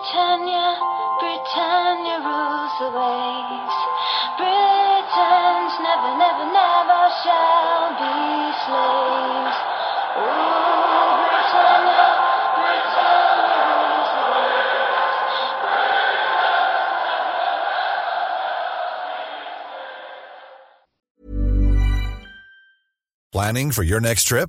Britannia, Britannia rules the waves. Britons never, never, never shall be slaves. Britannia, Britannia rules the waves. Planning for your next trip?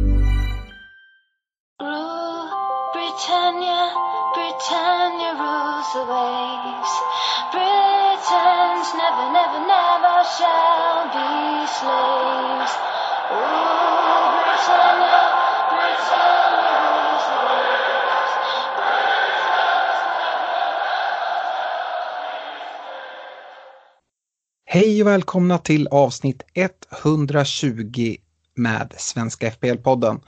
Rules the waves. Britons never, never, never shall be slaves. Ooh, Britannia, Britannia rules the waves. Hej och välkomna till avsnitt 120 med Svenska FPL-podden.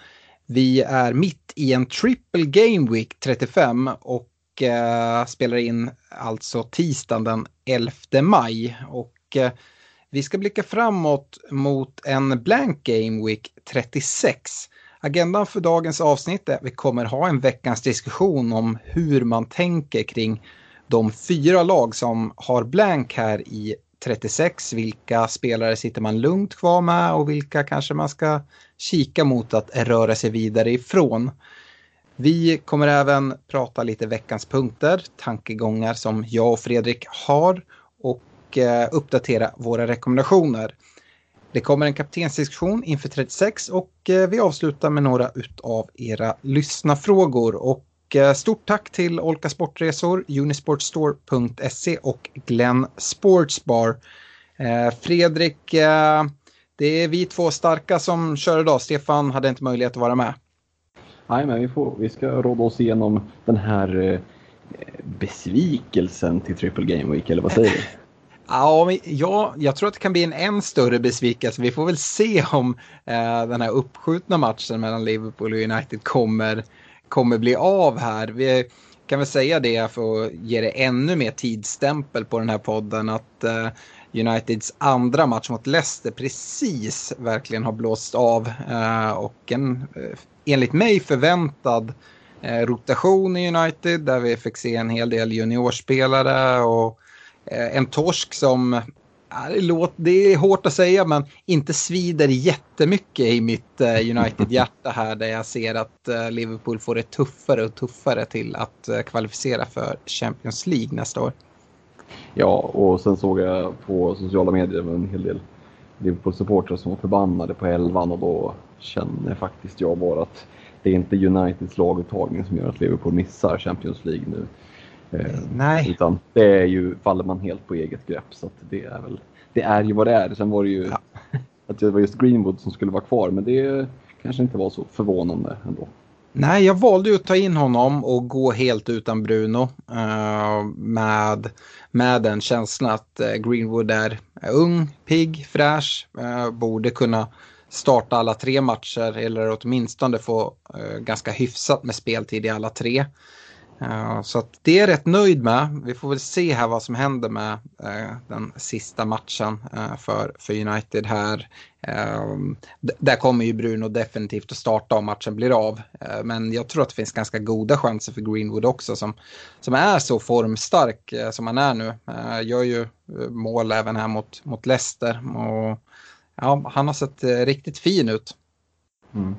Vi är mitt i en triple game week 35 och eh, spelar in alltså tisdagen den 11 maj. Och eh, vi ska blicka framåt mot en blank game week 36. Agendan för dagens avsnitt är att vi kommer ha en veckans diskussion om hur man tänker kring de fyra lag som har blank här i 36. Vilka spelare sitter man lugnt kvar med och vilka kanske man ska kika mot att röra sig vidare ifrån. Vi kommer även prata lite veckans punkter, tankegångar som jag och Fredrik har och eh, uppdatera våra rekommendationer. Det kommer en kaptensdiskussion inför 36 och eh, vi avslutar med några utav era lyssnafrågor. Och eh, stort tack till Olka Sportresor, Unisportstore.se och Glenn Sportsbar. Eh, Fredrik, eh, det är vi två starka som kör idag. Stefan hade inte möjlighet att vara med. Nej, men vi, får, vi ska råda oss igenom den här eh, besvikelsen till Triple Game Week, eller vad säger du? Ja, men ja, jag tror att det kan bli en än större besvikelse. Vi får väl se om eh, den här uppskjutna matchen mellan Liverpool och United kommer, kommer bli av här. Vi kan väl säga det för att ge det ännu mer tidsstämpel på den här podden att eh, Uniteds andra match mot Leicester precis verkligen har blåst av eh, och en eh, enligt mig förväntad eh, rotation i United där vi fick se en hel del juniorspelare och eh, en torsk som det, är hårt att säga men inte svider jättemycket i mitt eh, United-hjärta här där jag ser att eh, Liverpool får det tuffare och tuffare till att eh, kvalificera för Champions League nästa år. Ja, och sen såg jag på sociala medier en hel del Liverpool-supportrar som var förbannade på elvan och då känner faktiskt jag bara att det är inte Uniteds laguttagning som gör att Liverpool missar Champions League nu. Eh, Nej. Utan det är ju, faller man helt på eget grepp så det är väl, det är ju vad det är. Sen var det ju Ja. att det var just Greenwood som skulle vara kvar men det kanske inte var så förvånande ändå. Nej, jag valde ju att ta in honom och gå helt utan Bruno. eh, med, med den känslan att eh, Greenwood är ung, pigg, fräsch. borde kunna starta alla tre matcher eller åtminstone få eh, ganska hyfsat med speltid i alla tre. Eh, så att det är jag rätt nöjd med. Vi får väl se här vad som händer med eh, den sista matchen eh, för, för United här. Eh, där kommer ju Bruno definitivt att starta om matchen blir av. Eh, men jag tror att det finns ganska goda chanser för Greenwood också som, som är så formstark eh, som han är nu. Eh, gör ju eh, mål även här mot, mot Leicester. Och, ja, han har sett eh, riktigt fin ut. Mm.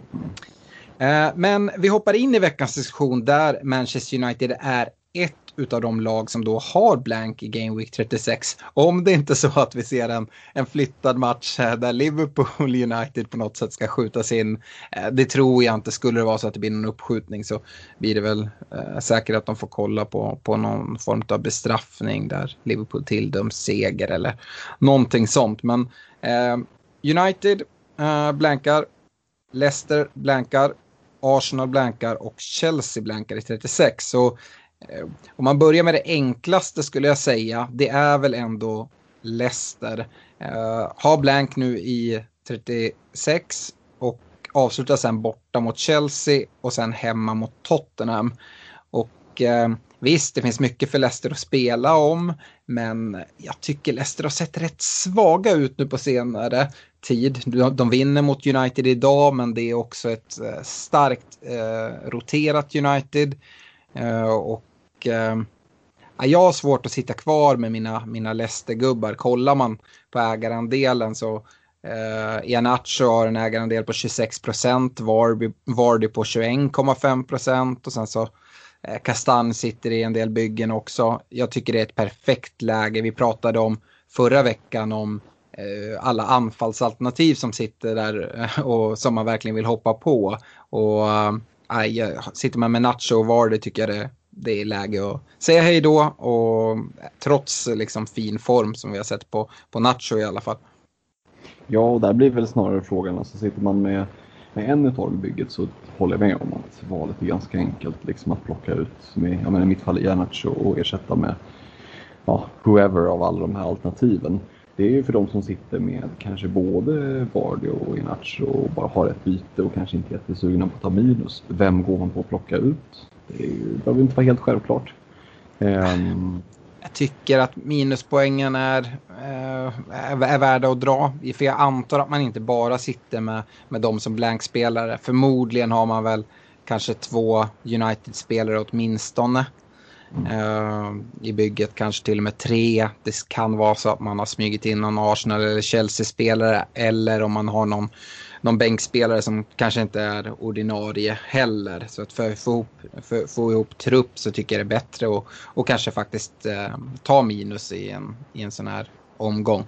Eh, Men vi hoppar in i veckans diskussion där Manchester United är ett utav de lag som då har blank i Game Week 36. Om det inte är så att vi ser en, en flyttad match eh, där Liverpool United på något sätt ska skjutas in. Det tror jag inte. Skulle det vara så att det blir någon uppskjutning så blir det väl eh, säkert att de får kolla på, på någon form av bestraffning där Liverpool tilldöms seger eller någonting sånt. Men eh, United uh, blankar, Leicester blankar, Arsenal blankar och Chelsea blankar i 36. Så Eh, om man börjar med det enklaste skulle jag säga, det är väl ändå Leicester. Eh, har blank nu i 36 och avslutar sen borta mot Chelsea och sen hemma mot Tottenham. Och eh, visst, det finns mycket för Leicester att spela om, men jag tycker Leicester har sett rätt svaga ut nu på senare tid. De vinner mot United idag, men det är också ett eh, starkt starkt roterat United. Eh, och ehm, jag har svårt att sitta kvar med mina, mina Leicester-gubbar. Kollar man på ägarandelen så eh, Ianacho har en ägarandel på 26 procent, Vardy, Vardy på 21,5 procent och sen så Kastan sitter i en del byggen också. Jag tycker det är ett perfekt läge. Vi pratade om förra veckan om Eh, alla anfallsalternativ som sitter där eh, och som man verkligen vill hoppa på. Och äh, sitter man med Nacho och Vardy tycker jag det det är läge att säga hej då och trots liksom fin form som vi har sett på, på Nacho i alla fall. Ja, och där blir väl snarare frågan, alltså sitter man med, med en utav bygget så håller jag med om att valet är ganska enkelt liksom att plocka ut, med, jag menar, i mitt fall Ianacho och ersätta med ja, whoever av alla de här alternativen. Det är ju för de som sitter med kanske både Vardy och Inacho och bara har ett byte och kanske inte är jättesugna på att ta minus. Vem går man på att plocka ut? Det behöver inte vara helt självklart. Um... Jag tycker att minuspoängen är, uh, är värda att dra. För jag antar att man inte bara sitter med, med dem som blankspelare. Förmodligen har man väl kanske två United-spelare åtminstone. Uh, I bygget kanske till och med tre. Det kan vara så att man har smugit in någon Arsenal eller Chelsea-spelare. Eller om man har någon någon bänkspelare som kanske inte är ordinarie heller. Så att för att få ihop, för, få ihop trupp så tycker jag det är bättre att och kanske faktiskt eh, ta minus i en, i en sån här omgång.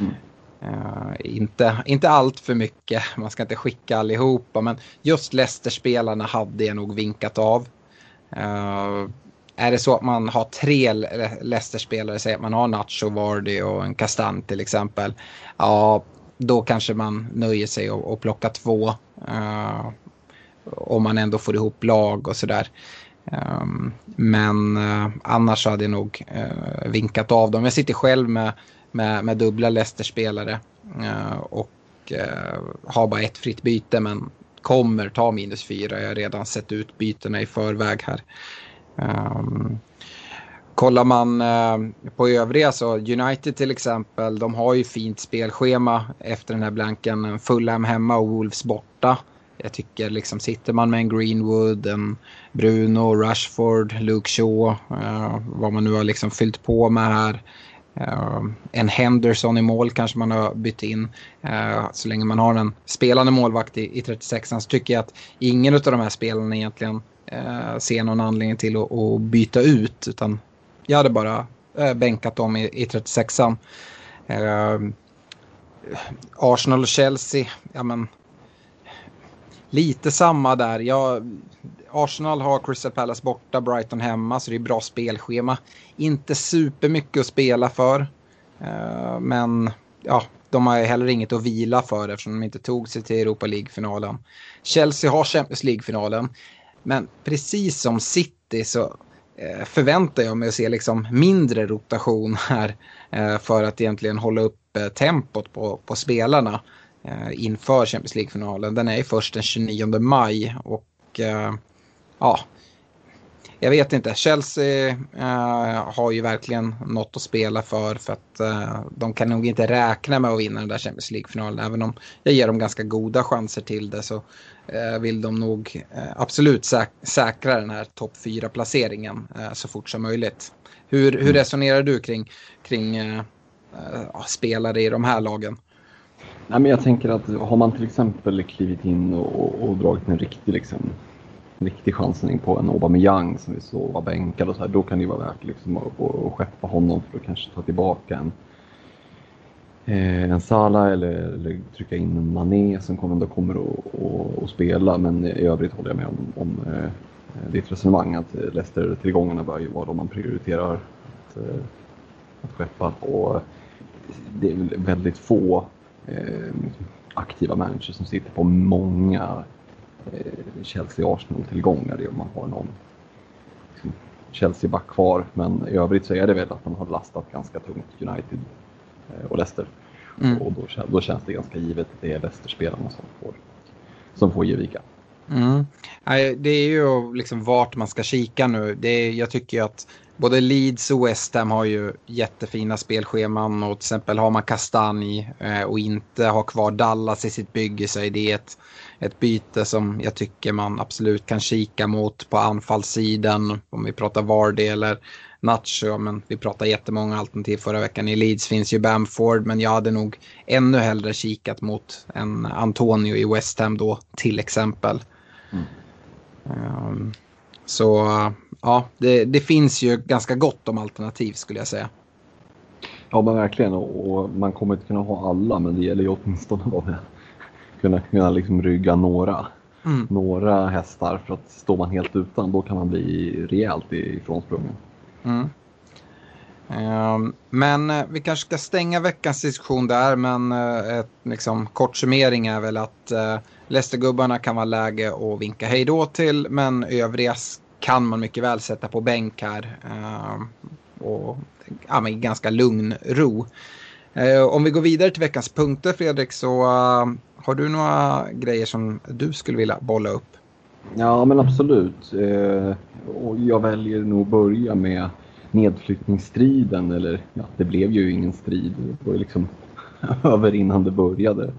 Mm. Uh, inte, inte allt för mycket, man ska inte skicka allihopa, men just Leicester-spelarna hade jag nog vinkat av. Uh, är det så att man har tre Leicester-spelare, säg att man har Nacho, Vardy och en Kastan till exempel. Ja, då kanske man nöjer sig och, och plockar två. Uh, om man ändå får ihop lag och sådär. Um, men uh, annars hade jag nog uh, vinkat av dem. Jag sitter själv med, med, med dubbla Leicester-spelare och har bara ett fritt byte men kommer ta minus fyra. Jag har redan sett ut bytena i förväg här. Um, Kollar man uh, på övriga så United till exempel, de har ju fint spelschema efter den här blanken. Fulham hemma och Wolves borta. Jag tycker liksom sitter man med en Greenwood, en Bruno, Rashford, Luke Shaw, uh, vad man nu har liksom fyllt på med här. Uh, en Henderson i mål kanske man har bytt in. Uh, så länge man har en spelande målvakt i, i 36 så tycker jag att ingen av de här spelarna egentligen eh, se någon anledning till att, att byta ut. Utan jag hade bara eh, bänkat dem i, i 36an. Eh, Arsenal och Chelsea, ja men lite samma där. Jag, Arsenal har Crystal Palace borta, Brighton hemma, så det är bra spelschema. Inte supermycket att spela för. Eh, men ja, de har heller inget att vila för eftersom de inte tog sig till Europa League-finalen. Chelsea har Champions League-finalen. Men precis som City så eh, förväntar jag mig att se liksom mindre rotation här eh, för att egentligen hålla upp eh, tempot på, på spelarna inför Champions League-finalen. Den är ju först den 29 maj och ja, jag vet inte. Chelsea uh, har ju verkligen något att spela för för att uh, de kan nog inte räkna med att vinna den där Champions League-finalen. Även om jag ger dem ganska goda chanser till det så vill de nog absolut säk säkra den här topp 4-placeringen så fort som möjligt. Hur, hur mm. resonerar du kring, kring spelare i de här lagen? Nej, men jag tänker att har man till exempel klivit in och, och, dragit en riktig liksom, riktig chansning på en Aubameyang som vi såg var bänkad och så här, då kan det vara värt liksom att, att skeppa honom för att kanske ta tillbaka en, eh, Eh, en Salah eller, eller, trycka in Mané som kommer, ändå kommer att spela. Men i övrigt håller jag med om, om eh, ditt resonemang att eh, Leicester-tillgångarna bör ju vara de man prioriterar att, eh, att skeppa. Och eh, det är väldigt få eh, aktiva managers som sitter på många Eh, Chelsea-Arsenal-tillgångar om man har någon liksom, Chelsea-back kvar. Men i övrigt så är det väl att man har lastat ganska tungt United och Leicester. Mm. Och då, då, känns det ganska givet att det är Leicester-spelarna som får, som får ge vika. Mm. Det är ju liksom vart man ska kika nu. Det är, jag tycker att både Leeds och West Ham har ju jättefina spelscheman och till exempel har man Kastanj eh, och inte har kvar Dallas i sitt bygge så är det ett, ett byte som jag tycker man absolut kan kika mot på anfallssidan om vi pratar Vardy eller Nacho. Men vi pratade jättemånga alternativ förra veckan. I Leeds finns ju Bamford men jag hade nog ännu hellre kikat mot en Antonio i West Ham då till exempel. Mm. Um, så ja, det, det, finns ju ganska gott om alternativ skulle jag säga. Ja men verkligen och, man kommer inte kunna ha alla men det gäller ju åtminstone att kunna, kunna liksom rygga några. Mm. Några hästar för att står man helt utan då kan man bli rejält ifrånsprungen. Mm. Ehm, men eh, vi kanske ska stänga veckans diskussion där men uh, ett liksom, kort summering är väl att eh, Leicestergubbarna kan vara läge att vinka hej då till men övriga kan man mycket väl sätta på bänk här. Ehm, och ja, med ganska lugn ro. Om vi går vidare till veckans punkter Fredrik så har du några grejer som du skulle vilja bolla upp? Ja men absolut. Eh, och jag väljer nog att börja med nedflyttningsstriden eller ja, det blev ju ingen strid. Det var ju liksom över innan det började.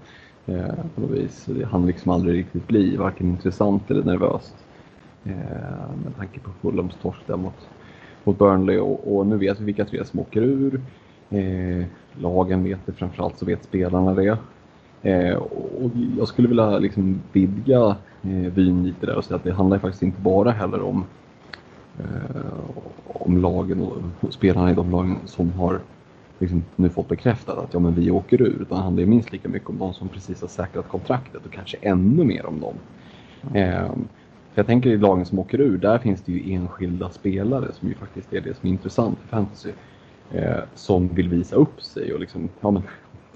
Eh, på något vis. Det hann liksom aldrig riktigt bli varken intressant eller nervöst. Eh, med tanke på Fulhams torsk där mot, mot Burnley och, och, nu vet vi vilka tre som åker ur. Lagen vet det, framförallt så vet spelarna det. Eh, och jag skulle vilja liksom vidga eh, vyn lite där och säga att det handlar faktiskt inte bara heller om, eh, om lagen och spelarna i de lagen som har liksom nu fått bekräftat att ja, men vi åker ur. Utan det handlar minst lika mycket om de som precis har säkrat kontraktet och kanske ännu mer om dem. Mm. Eh, för jag tänker i lagen som åker ur, där finns det ju enskilda spelare som ju faktiskt är det som är intressant för fantasy. Eh, som vill visa upp sig och liksom, ja, men,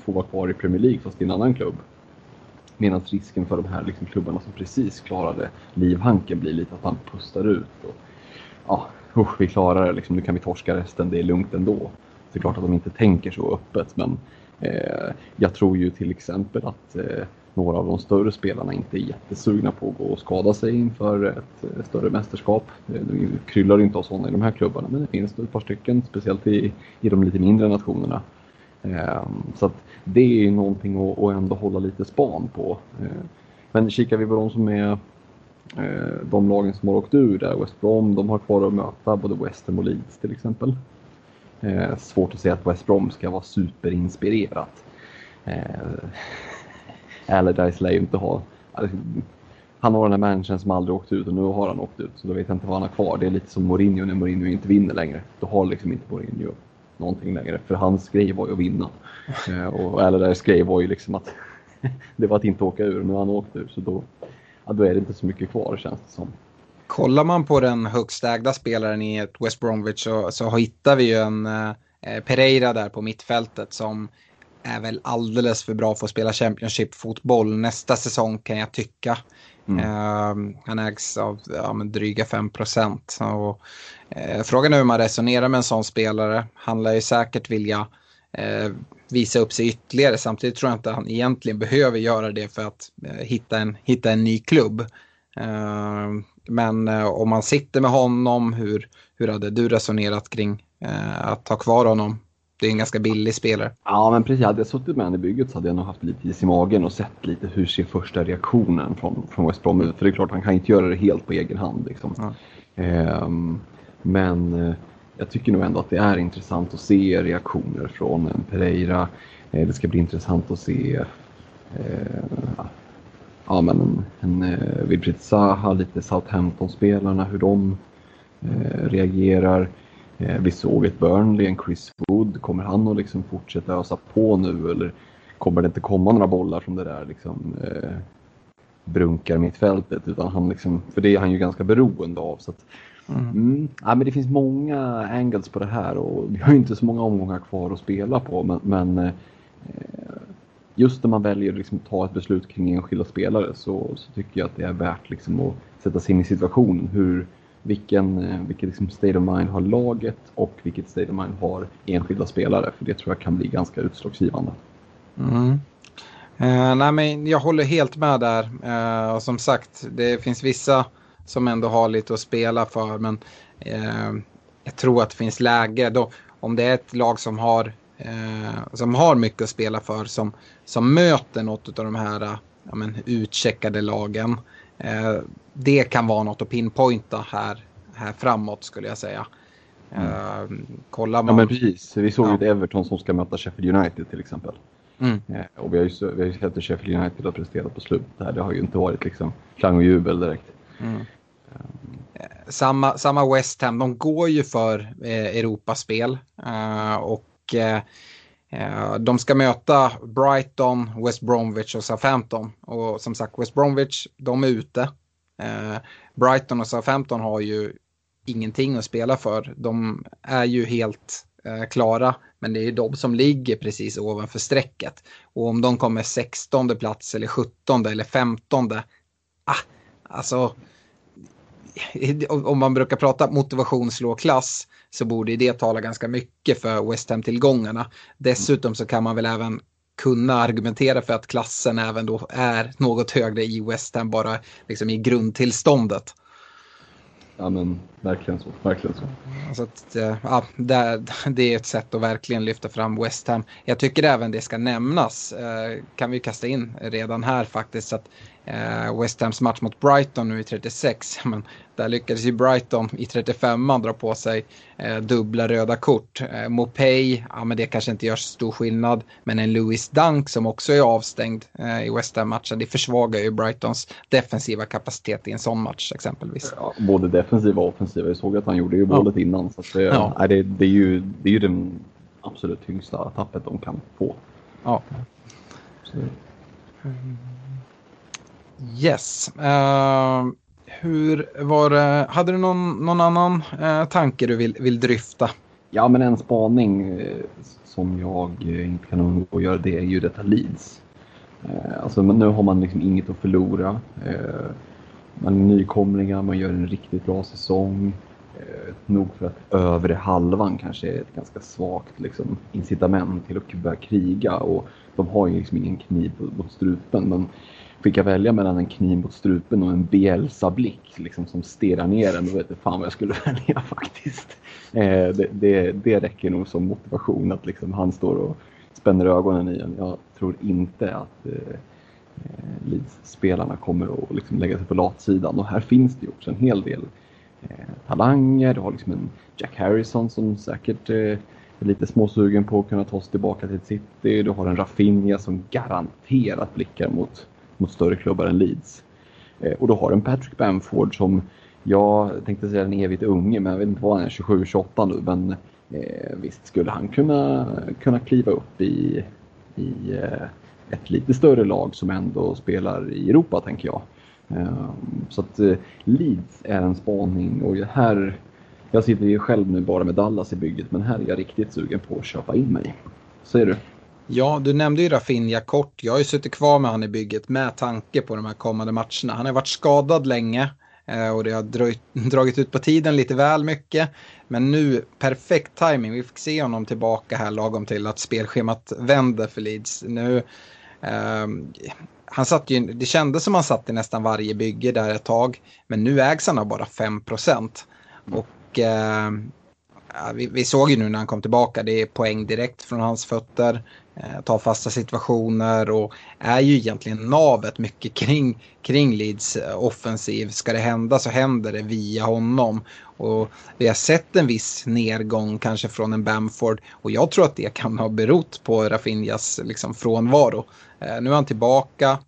få vara kvar i Premier League fast i en annan klubb. Medan risken för de här liksom, klubbarna som precis klarade livhanken blir lite att han pustar ut. Och, ja, usch, vi klarar det, liksom, nu kan vi torska resten, det är lugnt ändå. Det är klart att de inte tänker så öppet men eh, jag tror ju till exempel att eh, några av de större spelarna inte är jättesugna på att gå och skada sig inför ett eh, större mästerskap. Eh, det kryllar inte av sådana i de här klubbarna men det finns ett par stycken, speciellt i, i de lite mindre nationerna. Ehm, så att det är ju någonting att, att ändå hålla lite span på. Ehm, men kikar vi på de som är eh, de lagen som har åkt ur där, West Brom, de har kvar att möta både West Ham och Leeds till exempel. Ehm, svårt att säga att West Brom ska vara superinspirerat. Allardyce lär ju inte ha... Alltså, han har den här managern som aldrig åkt ut och nu har han åkt ut så då vet jag inte vad han har kvar. Det är lite som Mourinho när Mourinho inte vinner längre. Då har liksom inte Mourinho någonting längre. För hans grej var ju att vinna. Eh, och Allardyce grej var ju liksom att det var att inte åka ur. Nu har han åkt ur så då, ja, då är det inte så mycket kvar känns det som. Kollar man på den högst ägda spelaren i ett West Bromwich så, så hittar vi ju en eh, Pereira där på mittfältet som är väl alldeles för bra för att spela Championship-fotboll nästa säsong kan jag tycka. Mm. Uh, han ägs av ja, men dryga 5 procent. Uh, frågan är hur man resonerar med en sån spelare. Han lär ju säkert vilja uh, visa upp sig ytterligare. Samtidigt tror jag inte han egentligen behöver göra det för att uh, hitta, en, hitta en ny klubb. Ehm, men uh, om man sitter med honom, hur, hur hade du resonerat kring att ha kvar honom det är en ganska billig spelare. Ja, men precis. Hade jag suttit med honom i bygget så hade jag nog haft lite is i magen och sett lite hur ser första reaktionen från, från West Brom ut. För det är klart, han kan inte göra det helt på egen hand. Liksom. Ja. Ehm, men eh, jag tycker nog ändå att det är intressant att se reaktioner från en Pereira. Eh, det ska bli intressant att se eh, ja, men en, en eh, Wilfried Zaha, lite Southampton-spelarna, hur de eh, reagerar. Eh, vi såg ett Burnley, en Chris Wood. Kommer han att liksom fortsätta ösa på nu eller kommer det inte komma några bollar från det där liksom, eh, brunkar mittfältet? Utan han liksom, för det är han ju ganska beroende av. Så att, mm. Mm, ja, men det finns många angles på det här och vi har ju inte så många omgångar kvar att spela på. Men, men eh, just när man väljer att liksom ta ett beslut kring enskilda spelare så, så, tycker jag att det är värt liksom att sätta sig in i situationen. Hur, vilken, eh, vilket liksom state of mind har laget och vilket state of mind har enskilda spelare. För det tror jag kan bli ganska utslagsgivande. Mm. Eh, nej, men jag håller helt med där. Eh, och som sagt, det finns vissa som ändå har lite att spela för. Men eh, jag tror att det finns läge. Då, om det är ett lag som har, eh, som har mycket att spela för. Som, som möter något av de här eh, ja, men, utcheckade lagen. Eh, det kan vara något att pinpointa här, här framåt skulle jag säga. Mm. Uh, kollar man... Ja men precis, vi såg ju ja. Everton som ska möta Sheffield United till exempel. Mm. Eh, och vi har ju, vi har ju sett hur Sheffield United har presterat på slutet här. Det har ju inte varit liksom klang och jubel direkt. Mm. Samma, samma West Ham, de går ju för eh, Europaspel. Och eh, Eh, de ska möta Brighton, West Bromwich och Southampton. Och som sagt, West Bromwich, de är ute. Eh, Brighton och Southampton har ju ingenting att spela för. De är ju helt eh, klara, men det är ju de som ligger precis ovanför strecket. Och om de kommer 16 plats eller 17 eller 15, ah, alltså om man brukar prata motivation slå klass så borde det tala ganska mycket för West Ham-tillgångarna. Dessutom så kan man väl även kunna argumentera för att klassen även då är något högre i West Ham bara liksom i grundtillståndet. Ja men verkligen så, verkligen så. så att, eh, ja, det, det är ett sätt att verkligen lyfta fram West Ham. Jag tycker även det ska nämnas, eh, kan vi kasta in redan här faktiskt, att eh, West Hams match mot Brighton nu i 36, men där lyckades ju Brighton i 35 dra på sig eh, dubbla röda kort. Eh, Mopay, ja men det kanske inte gör så stor skillnad, men en Louis Dunk som också är avstängd eh, i West Ham-matchen, det försvagar ju Brightons defensiva kapacitet i en sån match exempelvis. Ja, både defensiva och offensiva, jag såg att han gjorde ju målet ja. innan, så det, ja. nej, det, det, är ju, det är ju den absolut tyngsta tappet de kan få. Ja. Så. Yes. Uh, hur var det, hade du någon, någon annan uh, tanke du vill, vill dryfta? Ja, men en spaning eh, som jag inte kan undgå att göra det är ju detta Leeds. Alltså, men nu har man liksom inget att förlora. Man är nykomlingar, man gör en riktigt bra säsong. Nog för att övre halvan kanske är ett ganska svagt liksom, incitament till att börja kriga. Och de har ju liksom ingen kniv mot strupen. Men fick jag välja mellan en kniv mot strupen och en Bielsa-blick liksom, som stirrar ner en, då vet jag fan vad jag skulle välja faktiskt. Eh, det, det, det räcker nog som motivation att liksom, han står och spänner ögonen i en. Jag tror inte att eh, eh, Leeds-spelarna kommer att liksom, lägga sig på latsidan och här finns det ju också en hel del eh, talanger. Du har liksom en Jack Harrison som säkert eh, är lite småsugen på att kunna ta sig tillbaka till City. Du har en Rafinha som garanterat blickar mot mot större klubbar än Leeds. Eh, och då har en Patrick Bamford som, jag tänkte säga en evigt unge, men jag vet inte vad han är, 27-28 nu, men eh, visst skulle han kunna, kunna kliva upp i, i eh, ett lite större lag som ändå spelar i Europa, tänker jag. Eh, så att eh, Leeds är en spaning och här, jag sitter ju själv nu bara med Dallas i bygget, men här är jag riktigt sugen på att köpa in mig. Säger du? Ja, du nämnde ju Rafinha kort. Jag har ju suttit kvar med han i bygget med tanke på de här kommande matcherna. Han har varit skadad länge eh, och det har dröjt, dragit ut på tiden lite väl mycket. Men nu, perfekt timing. Vi fick se honom tillbaka här lagom till att spelschemat vänder för Leeds. Nu, eh, han satt ju, det kändes som han satt i nästan varje bygge där ett tag. Men nu ägs han av bara 5 procent. Och eh, vi, vi, såg ju nu när han kom tillbaka, det är poäng direkt från hans fötter. Eh, ta tar fasta situationer och är ju egentligen navet mycket kring, kring Leeds eh, offensiv. Ska det hända så händer det via honom. Och vi har sett en viss nedgång kanske från en Bamford och jag tror att det kan ha berott på Rafinhas liksom frånvaro. Eh, nu är han tillbaka.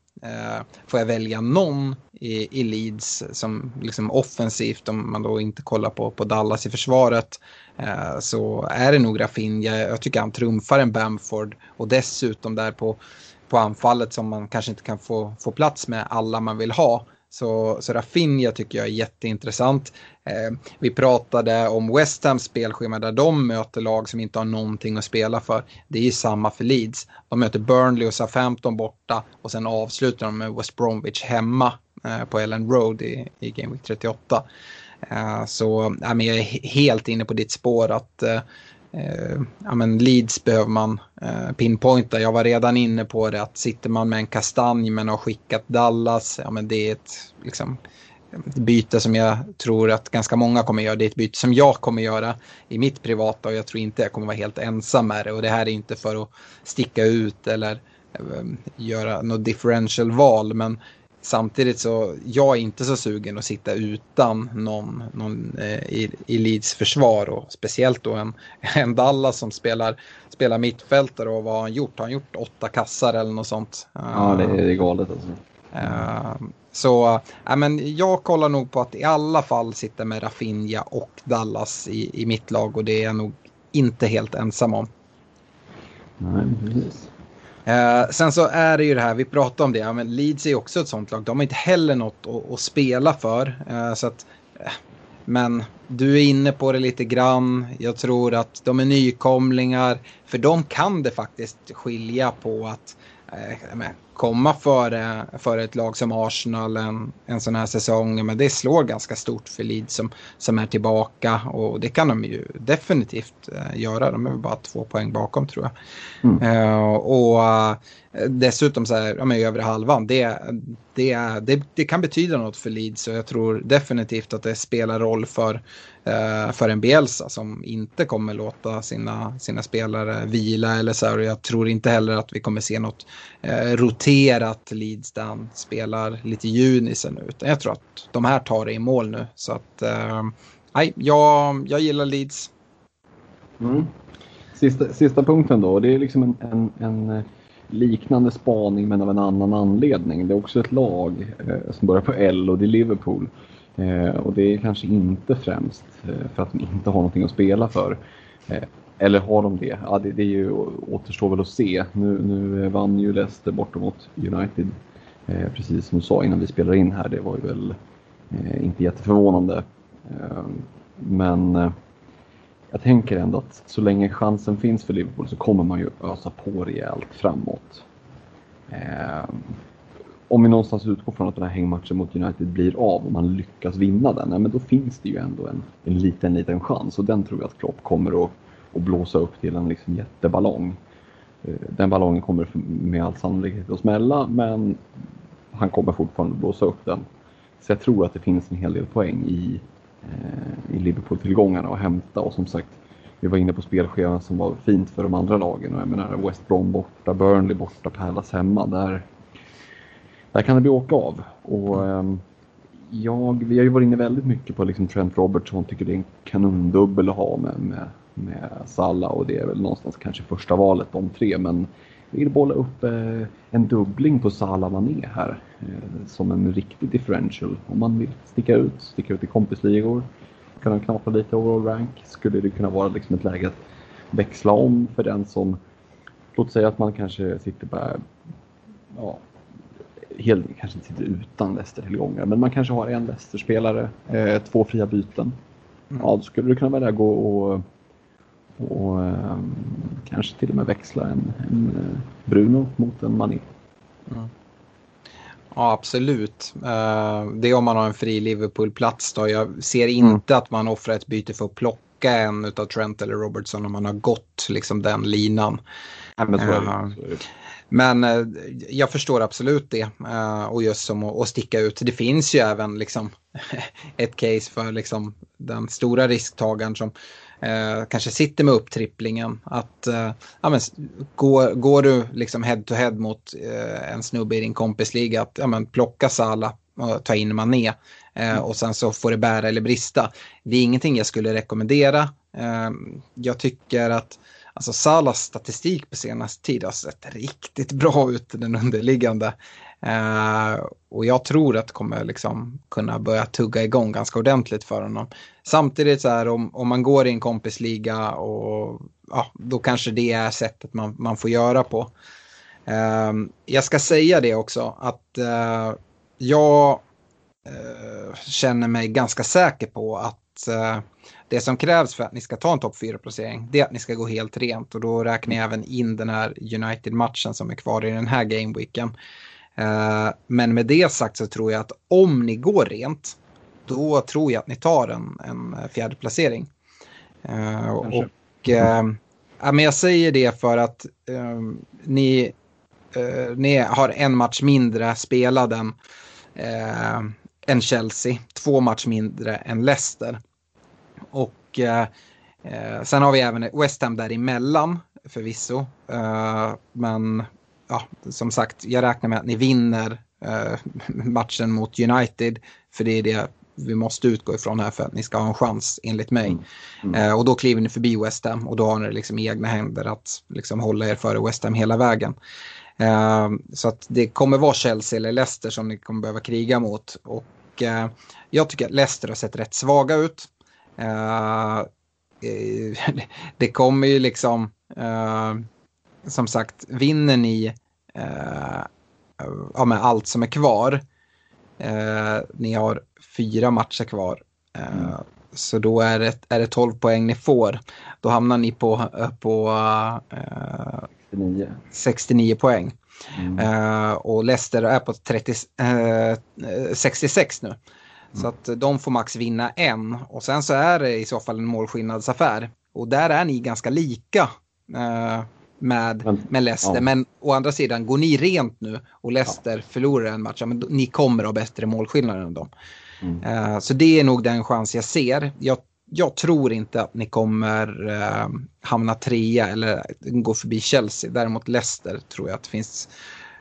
Får jag välja någon i, i Leeds som liksom offensivt om man då inte kollar på, på Dallas i försvaret Eh, så är det nog Rafinha. Jag tycker han trumfar en Bamford och dessutom där på, på anfallet som man kanske inte kan få, få plats med alla man vill ha. Så, så Rafinha tycker jag är jätteintressant. Eh, vi pratade om West Hams spelschema där de möter lag som inte har någonting att spela för. Det är ju samma för Leeds. De möter Burnley och Southampton borta och sen avslutar de med West Bromwich hemma eh, på Ellen Road i, i Game Week 38. Eh, så ja, men jag är helt inne på ditt spår att eh, eh, ja, men Leeds behöver man eh, pinpointa. Jag var redan inne på det att sitter man med en kastanj men har skickat Dallas, ja men det är ett liksom, ett byte som jag tror att ganska många kommer göra. Det är ett byte som jag kommer göra i mitt privata och jag tror inte jag kommer vara helt ensam med det. Och det här är inte för att sticka ut eller eh, göra något differential val men Samtidigt så jag är inte så sugen att sitta utan någon, någon eh, i, i Leeds försvar och speciellt då en, en Dallas som spelar, spelar mittfältare och vad har han gjort? Har han gjort åtta kassar eller något sånt? Ja, det är galet alltså. Uh, så äh, men jag kollar nog på att i alla fall sitta med Rafinha och Dallas i, i mitt lag och det är jag nog inte helt ensam om. Nej, precis. Eh, sen så är det ju det här, vi pratade om det, ja, men Leeds är ju också ett sånt lag. De har inte heller något att, att spela för. Eh, så att, eh, men du är inne på det lite grann. Jag tror att de är nykomlingar. För dem kan det faktiskt skilja på att eh, komma före, före ett lag som Arsenal en, en sån här säsong. Men det slår ganska stort för Leeds som, som är tillbaka och det kan de ju definitivt uh, göra. De är bara två poäng bakom tror jag. Mm. Uh, och uh, dessutom så här, ja, men övre halvan, det, det, det, det kan betyda något för Leeds och jag tror definitivt att det spelar roll för Eh, Eh, för en Bielsa som inte kommer låta sina, sina spelare vila eller så här. Och jag tror inte heller att vi kommer se något eh, roterat Leeds där han spelar lite junisen nu. Utan jag tror att de här tar det i mål nu. Så att, eh, nej, jag, jag gillar Leeds. Mm. Sista, sista punkten då, det är liksom en, en, en eh, liknande spaning men av en annan anledning. Det är också ett lag eh, som börjar på L och det är Liverpool. Eh, och det är kanske inte främst eh, för att de inte har någonting att spela för. Eh, eller har de det? Ja, det, det är ju, återstår väl att se. Nu, nu eh, vann ju Leicester borta mot United. Eh, precis som du sa innan vi spelade in här, det var ju väl eh, inte jätteförvånande. Eh, men eh, jag tänker ändå att så länge chansen finns för Liverpool så kommer man ju ösa på rejält framåt om vi någonstans utgår från att den här hängmatchen mot United blir av och man lyckas vinna den, ja, men då finns det ju ändå en, en liten, liten chans och den tror jag att Klopp kommer att, att blåsa upp till en liksom jätteballong. Eh, den ballongen kommer med all sannolikhet att smälla, men han kommer fortfarande att blåsa upp den. Så jag tror att det finns en hel del poäng i, eh, i Liverpool-tillgångarna att hämta och som sagt, vi var inne på spelscheman som var fint för de andra lagen och jag menar West Brom borta, Burnley borta, Palace hemma. Där, där kan det bli åka av. Och, ehm, jag, vi har ju varit inne väldigt mycket på liksom Trent Robertson, tycker det är en kanondubbel att ha med, med, med Salah och det är väl någonstans kanske första valet de tre. Men vi vill bolla upp eh, en dubbling på Salah Mané här eh, som en riktig differential. Om man vill sticka ut, sticka ut i kompisligor, kunna knapra lite overall rank, skulle det kunna vara liksom ett läge att växla om för den som, låt säga att man kanske sitter på ja, helt, kanske inte sitter utan Leicester-tillgångar, men man kanske har en Leicester-spelare, eh, två fria byten. Mm. Ja, då skulle du kunna välja gå och, och eh, kanske till och med växla en, en eh, Bruno mot en Mané. Mm. Ja, absolut. Uh, det är om man har en fri Liverpool-plats då. Jag ser inte mm. att man offrar ett byte för att plocka en av Trent eller Robertson om man har gått liksom den linan. Nej, men så är det. Uh, men eh, jag förstår absolut det. Eh, och just som att, sticka ut. Det finns ju även liksom ett case för liksom den stora risktagaren som eh, kanske sitter med upptripplingen. Att eh, ja, men, går, går du liksom head to head mot eh, en snubbe i din kompisliga att ja, men, plocka Sala och ta in Mané. Eh, och sen så får det bära eller brista. Det är ingenting jag skulle rekommendera. jag tycker att Alltså Salas statistik på senaste tid har sett riktigt bra ut den underliggande. Uh, och jag tror att det kommer liksom kunna börja tugga igång ganska ordentligt för honom. Samtidigt så här om, om man går i en kompisliga och ja, då kanske det är sättet man, man får göra på. Uh, jag ska säga det också att uh, jag eh, känner mig ganska säker på att det som krävs för att ni ska ta en topp 4-placering det är att ni ska gå helt rent och då räknar jag även in den här United-matchen som är kvar i den här gameweeken. Uh, men med det sagt så tror jag att om ni går rent då tror jag att ni tar en, en fjärde placering. Uh, och uh, ja, men jag säger det för att ni, ni har en match mindre spelad än, än Chelsea, två match mindre än Leicester. Och sen har vi även West Ham däremellan förvisso. men ja, som sagt, jag räknar med att ni vinner matchen mot United. För det är det vi måste utgå ifrån här för att ni ska ha en chans enligt mig. Mm. Mm. Eh, och då kliver ni förbi West Ham och då har ni liksom egna händer att liksom hålla er före West Ham hela vägen. Eh, så att det kommer vara Chelsea eller Leicester som ni kommer behöva kriga mot. Och eh, jag tycker att Leicester har sett rätt svaga ut. Eh, det kommer ju liksom, eh, som sagt, vinner ni eh, ja, med allt som är kvar Eh, ni har fyra matcher kvar. Eh, mm. Så då är det, är det 12 poäng ni får. Då hamnar ni på, på eh, 69. 69 poäng. Mm. Uh, och Leicester är på 30, uh, 66 nu. Mm. Så att de får max vinna en. Och sen så är det i så fall en målskillnadsaffär. Och där är ni ganska lika. Uh, med, men, med Leicester. Ja. Men å andra sidan, går ni rent nu och Leicester ja. förlorar en match, ja, men ni kommer ha bättre målskillnad än dem. Mm. Uh, så det är nog den chans jag ser. Jag, jag tror inte att ni kommer eh, hamna trea eller gå förbi Chelsea. Däremot Leicester tror jag att det finns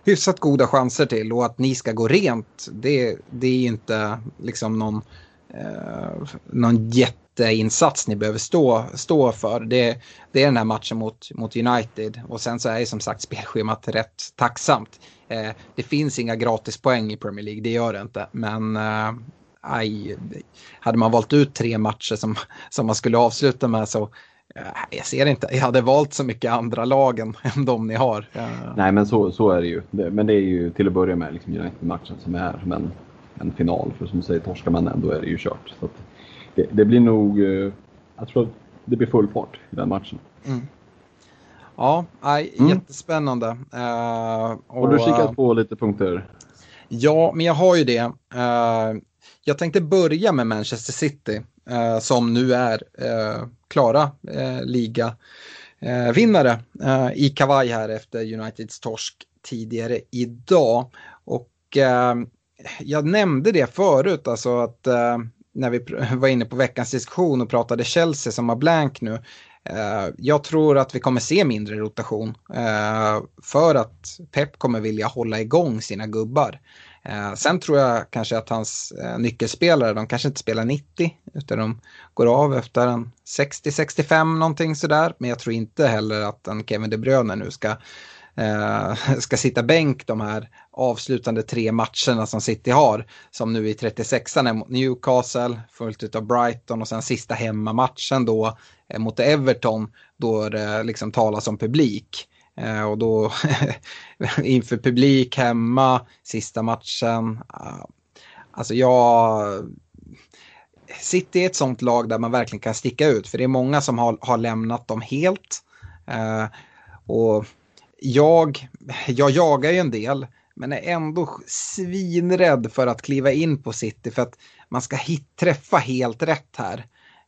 hyfsat goda chanser till. Och att ni ska gå rent, det, det är inte liksom någon, eh, någon jätteinsats ni behöver stå, stå för. Det, det är den här matchen mot, mot United och sen så är ju som sagt spelschemat rätt tacksamt. Eh, det finns inga gratispoäng i Premier League, det gör det inte. Men eh, aj, hade man valt ut tre matcher som, som man skulle avsluta med så eh, jag ser inte, jag hade valt så mycket andra lagen än de ni har. Eh, Nej men så, så är det ju. Men det är ju till att börja med liksom United-matchen som är men en final. För som du säger, torskar man den då är det ju kört. Så det, det, blir nog, eh, jag tror att det blir full fart i den matchen. Mm. Ja, aj, mm. jättespännande. Uh, och, har du kikat på lite punkter? Ja, men jag har ju det. Uh, jag tänkte börja med Manchester City eh, som nu är eh, klara eh, liga vinnare eh, i kavaj här efter Uniteds torsk tidigare idag. Och jag nämnde det förut, alltså att när vi var inne på veckans diskussion och pratade Chelsea som har blank nu. Jag tror att vi kommer se mindre rotation för att Pep kommer vilja hålla igång sina gubbar. Eh, sen tror jag kanske att hans eh, nyckelspelare, de kanske inte spelar 90 utan de går av efter en 60-65 någonting sådär. Men jag tror inte heller att en Kevin De Bruyne nu ska eh, ska sitta bänk de här avslutande tre matcherna som City har. Som nu i 36an är mot Newcastle, följt av Brighton och sen sista hemmamatchen då eh, mot Everton. Då det liksom talas om publik. Eh, och då inför publik hemma, sista matchen. Ah, alltså jag... City är ett sånt lag där man verkligen kan sticka ut. För det är många som har, har lämnat dem helt. Eh, och jag, jag jagar ju en del, men är ändå svinrädd för att kliva in på City för att man ska hit, träffa helt rätt här.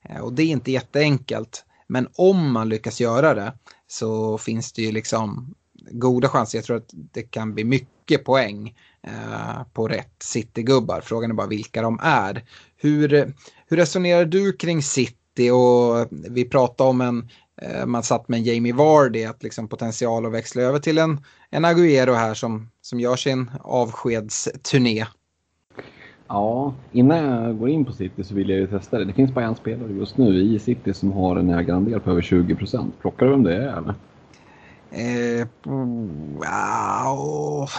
Eh, och det är inte jätteenkelt. Men om man lyckas göra det så finns det ju liksom goda chanser. Jag tror att det kan bli mycket poäng eh, på rätt City-gubbar. Frågan är bara vilka de är. Hur, hur resonerar du kring City? Och vi pratade om en Eh, man satt med en Jamie Vardy, att liksom potential att växla över till en, en Agüero här som, som gör sin avskedsturné. Ja, innan jag går in på City så vill jag ju testa det. Det finns bara en spelare just nu i City som har en ägarandel på över 20 procent. Plockar du vem det är eller? Eh, wow.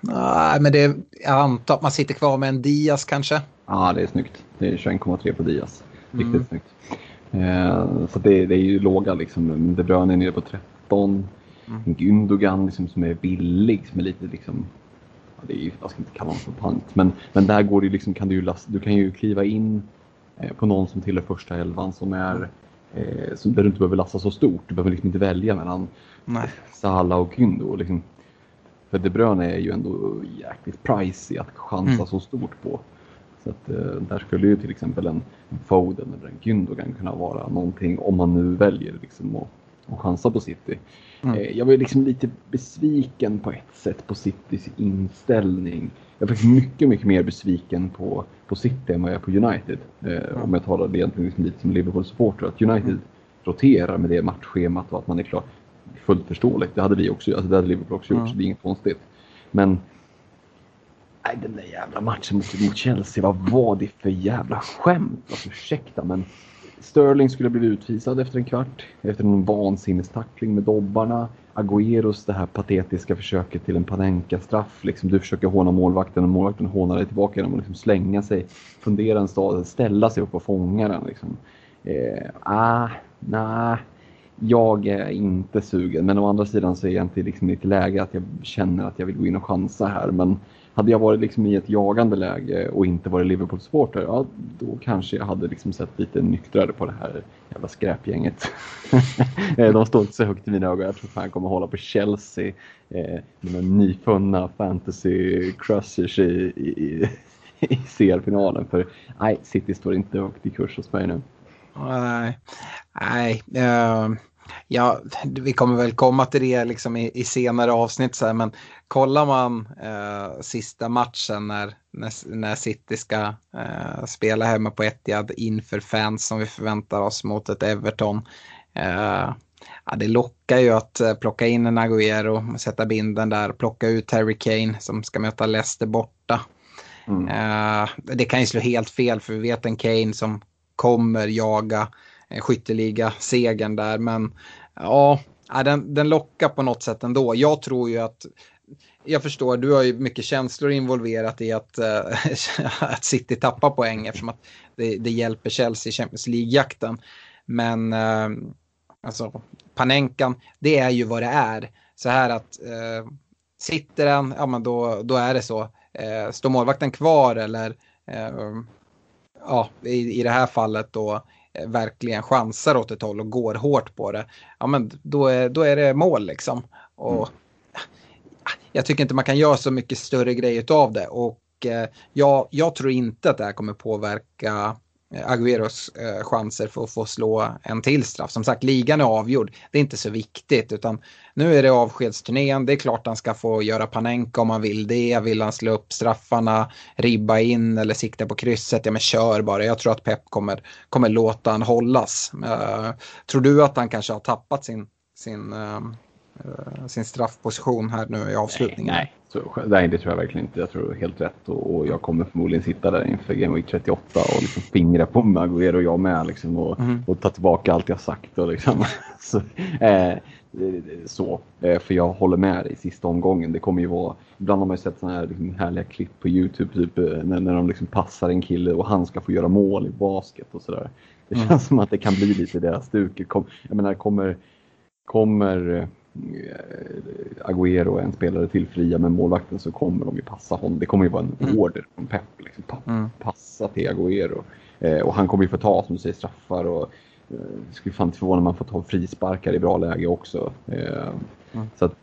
Nej, men det, jag antar att man sitter kvar med en Diaz kanske. Ja, det är snyggt. Det är 21,3 på Diaz. Riktigt mm. snyggt. Eh, så det, det, är ju låga liksom. De Bruyne är nere på 13. Mm. Gündogan liksom, som är billig, som är lite liksom det är ju, jag ska inte kalla honom för pant, men, men där går det liksom, kan du ju last, du kan ju kliva in eh, på någon som tillhör första elvan som är eh, som, där du inte behöver lasta så stort. Du behöver liksom inte välja mellan Nej. Salah och Gündo. Liksom. För De Bruyne är ju ändå jäkligt pricey att chansa mm. så stort på. Så att, eh, där skulle ju till exempel en Foden eller en Gündogan kunna vara någonting om man nu väljer liksom att, att chansa på City. Mm. Eh, jag var liksom lite besviken på ett sätt på Citys inställning. Jag faktiskt mycket, mycket mer besviken på, på City än vad jag är på United. Eh, om jag talar det egentligen liksom lite som Liverpool-supporter. Att United mm. roterar med det matchschemat och att man är klar. Fullt förståeligt. Det hade vi också, alltså det hade Liverpool också gjort, mm. så det är inget konstigt. Men Nej, den där jävla matchen mot, mot Chelsea, vad var det för jävla skämt? Alltså, ursäkta, men Sterling skulle bli utvisad efter en kvart efter en vansinnestackling med dobbarna. Agüeros det här patetiska försöket till en Panenka-straff. Liksom, du försöker håna målvakten och målvakten hånar dig tillbaka genom att liksom slänga sig, fundera en stad, ställa sig upp och fånga den. Liksom. Eh, ah, nah. jag är inte sugen. Men å andra sidan så är jag inte liksom i ett läge att jag känner att jag vill gå in och chansa här. Men hade jag varit liksom i ett jagande läge och inte varit Liverpool-supporter, ja, då kanske jag hade liksom sett lite nyktrare på det här jävla skräpgänget. Eh, de står inte så högt i mina ögon. Jag tror fan kommer hålla på Chelsea eh, med nyfunna fantasy crushers i, i, i CL-finalen. För nej, City står inte högt i kurs hos mig nu. Nej, nej. Uh... Ja, vi kommer väl komma till det liksom i, i senare avsnitt, så här, men kollar man eh, sista matchen när, när, när City ska eh, spela hemma på Etihad inför fans som vi förväntar oss mot ett Everton. Eh, ja, det lockar ju att eh, plocka in en Agüero, sätta binden där, plocka ut Harry Kane som ska möta Leicester borta. Mm. Eh, det kan ju slå helt fel för vi vet en Kane som kommer jaga skytteliga-segern där. Men ja, den, den lockar på något sätt ändå. Jag tror ju att jag förstår, du har ju mycket känslor involverat i att, äh, att City tappar poäng eftersom att det, det hjälper Chelsea i Champions League-jakten. Men äh, alltså, Panenkan, det är ju vad det är. Så här att äh, sitter den, ja men då, då är det så. Äh, står målvakten kvar eller ja, i, i det här fallet då Eh, verkligen chansar åt ett håll och går hårt på det, ja men då är, då är det mål liksom. Och mm. Jag tycker inte man kan göra så mycket större grej av det och eh, jag, jag tror inte att det här kommer påverka Eh, Agüeros eh, chanser för att få slå en till straff. Som sagt, ligan är avgjord. Det är inte så viktigt utan nu är det avskedsturnén. Det är klart han ska få göra Panenka om han vill det. Vill han slå upp straffarna, ribba in eller sikta på krysset, ja men kör bara. Jag tror att Pep kommer, kommer låta han hållas. Eh, tror du att han kanske har tappat sin, sin Eh, eh sin straffposition här nu i avslutningen. Nej, nej. Så, nej, det tror jag verkligen inte. Jag tror helt rätt och, och jag kommer förmodligen sitta där inför Game Week 38 och liksom fingra på Maguire och jag med liksom, och, mm. och ta tillbaka allt jag sagt. Och liksom. så, eh, så, eh, för jag håller med i sista omgången. Det kommer ju vara, ibland har man ju sett sådana här liksom, härliga klipp på Youtube typ, eh, när, när de liksom passar en kille och han ska få göra mål i basket och sådär. Det mm. känns mm. som att det kan bli lite deras stuk. Jag menar, kommer, kommer Eh, Agüero är en spelare till fria med målvakten så kommer de ju passa honom. Det kommer ju vara en mm. order från Pep. Liksom. Pa mm. Passa till Agüero. Eh, och han kommer ju få ta, som du säger, straffar och eh, skulle fan inte förvåna om man får ta frisparkar i bra läge också. Eh, mm. Så att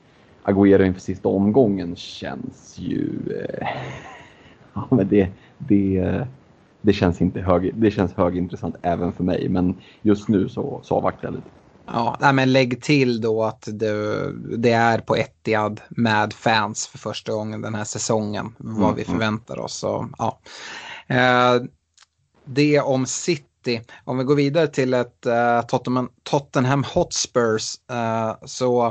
Agüero inför sista omgången känns ju... Eh, ja, men det, det, det känns inte hög, det känns högintressant även för mig. Men just nu så, så avvaktar jag lite. Ja, nej, men lägg till då att det, det, är på Etihad med fans för första gången den här säsongen. Vad mm, vi mm. förväntar oss. Så, ja. Eh, det om City. Om vi går vidare till ett eh, Tottenham, Tottenham Hotspurs eh, så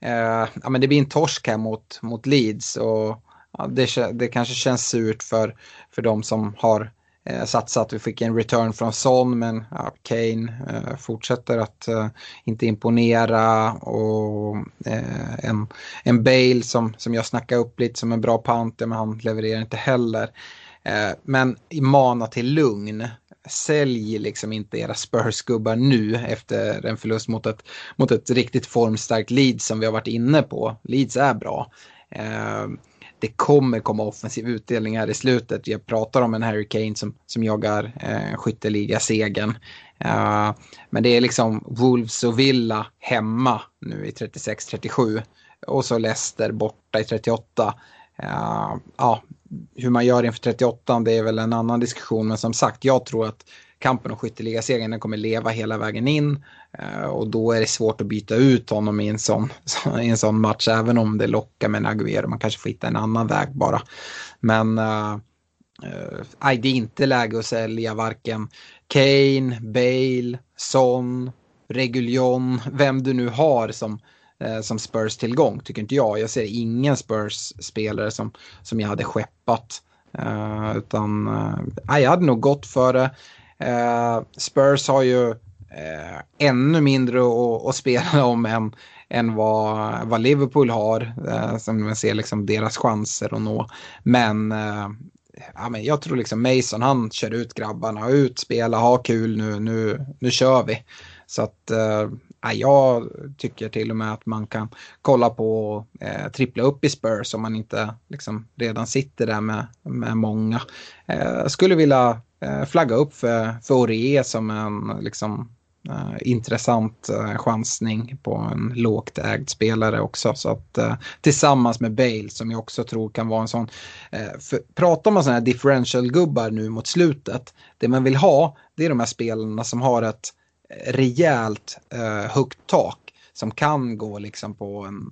eh, ja, men det blir en torsk här mot, mot Leeds. Och, ja, det, det kanske känns surt för, för de som har eh, satsat. Vi fick en return från Son men ja, Kane eh, fortsätter att eh, inte imponera och eh, en, en Bale som, som jag snackar upp lite som en bra panter men han levererar inte heller. Eh, men mana till lugn. Sälj liksom inte era Spurs-gubbar nu efter en förlust mot ett, mot ett riktigt formstarkt Leeds som vi har varit inne på. Leeds är bra. Eh, det kommer komma offensiv utdelning här i slutet. Jag pratar om en Harry Kane som, som jagar eh, skytteliga-segern. Uh, men det är liksom Wolves och Villa hemma nu i 36-37 och så Leicester borta i 38. Uh, eh, ja, hur man gör inför 38 det är väl en annan diskussion. Men som sagt, jag tror att kampen om skytteligasegern kommer leva hela vägen in. Eh, och då är det svårt att byta ut honom i en sån, i en sån match. Även om det lockar med en aguero, Man kanske får hitta en annan väg bara. Men uh, uh, det är inte läge att sälja varken Kane, Bale, Son, Reguljon, vem du nu har som som Spurs-tillgång, tycker inte jag. Jag ser ingen Spurs-spelare som, som jag hade skeppat. Uh, utan uh, jag hade nog gått för det. Eh, Spurs har ju eh, ännu mindre att, spela om än, än vad, vad Liverpool har. Eh, som man ser liksom deras chanser att nå. Men ja, men jag tror liksom Mason, han kör ut grabbarna, ut, spela, ha kul nu, nu, nu kör vi. Så att eh, jag tycker till och med att man kan kolla på eh, trippla upp i Spurs om man inte liksom, redan sitter där med, med många. Eh, skulle vilja Eh, flagga upp för, för Orie som en liksom, Uh, intressant uh, chansning på en lågt ägd spelare också. Så att, uh, tillsammans med Bale som jag också tror kan vara en sån. För, pratar man sådana här differential-gubbar nu mot slutet. Det man vill ha det är de här spelarna som har ett rejält högt tak som kan gå liksom på en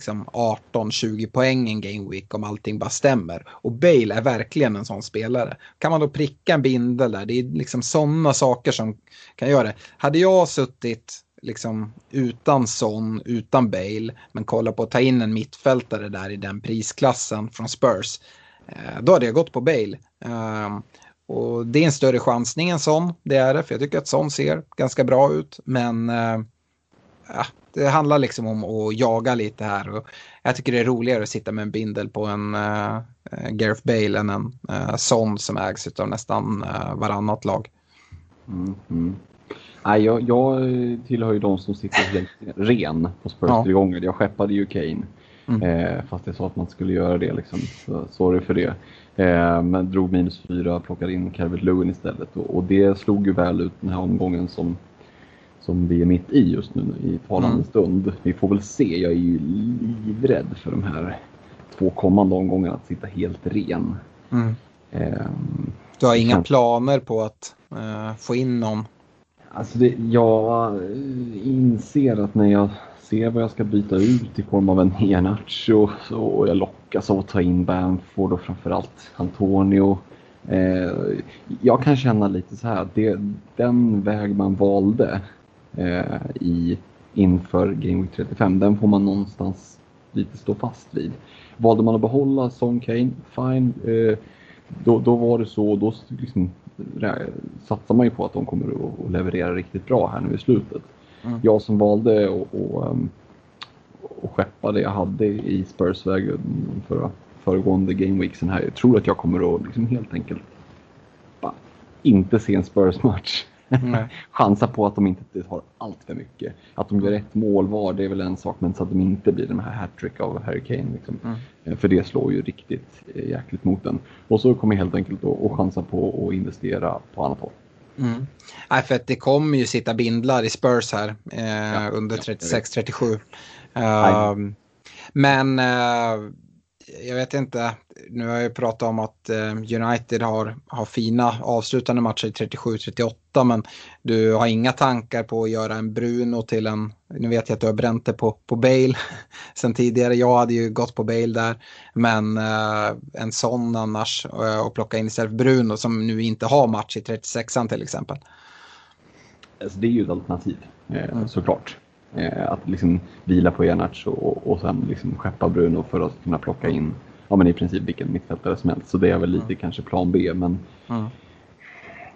liksom 18-20 poäng en game week om allting bara stämmer. Och Bale är verkligen en sån spelare. Kan man då pricka en bindel där, det är liksom sådana saker som kan göra det. Hade jag suttit liksom utan Son, utan Bale, men kolla på att ta in en mittfältare där i den prisklassen från Spurs, eh, då hade jag gått på Bale. Ehm, och det är en större chansning än sån, det är det, för jag tycker att sån ser ganska bra ut. Men äh, det handlar liksom om att jaga lite här. Och jag tycker det är roligare att sitta med en bindel på en äh, Gareth Bale än en äh, sån som ägs av nästan äh, varannat lag. Mm, mm. Nej, jag, jag tillhör ju de som sitter helt ren på Spurs-tillgångar. Ja. Jag skeppade ju Kane. Mm. Eh, fast jag sa att man skulle göra det. Liksom. Så, sorry för det. Eh, men drog minus fyra, plockade in Calvert Lewin istället och, och, det slog ju väl ut den här omgången som, som vi är mitt i just nu i talande mm. stund. Vi får väl se, jag är ju livrädd för de här två kommande omgångarna att sitta helt ren. Mm. Eh, du har inga planer på att eh, få in någon? Alltså det, jag inser att när jag ser vad jag ska byta ut i form av en Ianacho och jag lockas av att ta in Bamford och framförallt Antonio. Eh, jag kan känna lite så här, det, den väg man valde eh, i, inför Game Week 35, den får man någonstans lite stå fast vid. Valde man att behålla Son Kane, fine. Eh, då, då var det så, då liksom, satsar man ju på att de kommer att leverera riktigt bra här nu i slutet. Mm. Jag som valde att um, skeppa det jag hade i Spurs-väg för föregående gameweeksen här. Jag tror att jag kommer att liksom helt enkelt inte se en Spurs-match. Chansa på att de inte har allt för mycket. Att de gör ett mål var, det är väl en sak, men så att de inte blir den här hattrick av Harry Kane. Liksom. Mm. Eh, för det slår ju riktigt eh, jäkligt mot den. Och så kommer helt enkelt att chansa på att investera på annat håll. Mm. Nej, för att det kommer ju sitta bindlar i Spurs här eh, ja, under 36-37. Uh, men uh, jag vet inte, nu har jag pratat om att uh, United har, har fina avslutande matcher i 37-38 men du har inga tankar på att göra en Bruno till en, nu vet jag att du har bränt det på, på Bale sen tidigare, jag hade ju gått på Bale där, men uh, en sån annars och plocka in istället för Bruno som nu inte har match i 36an till exempel. Alltså, det är ju ett alternativ, mm. såklart. Eh, att liksom vila på Ianac och, och sen liksom skeppa Bruno för att kunna plocka in ja, men i princip vilken mittfältare som helst. Så det är väl lite mm. kanske plan B. Men mm.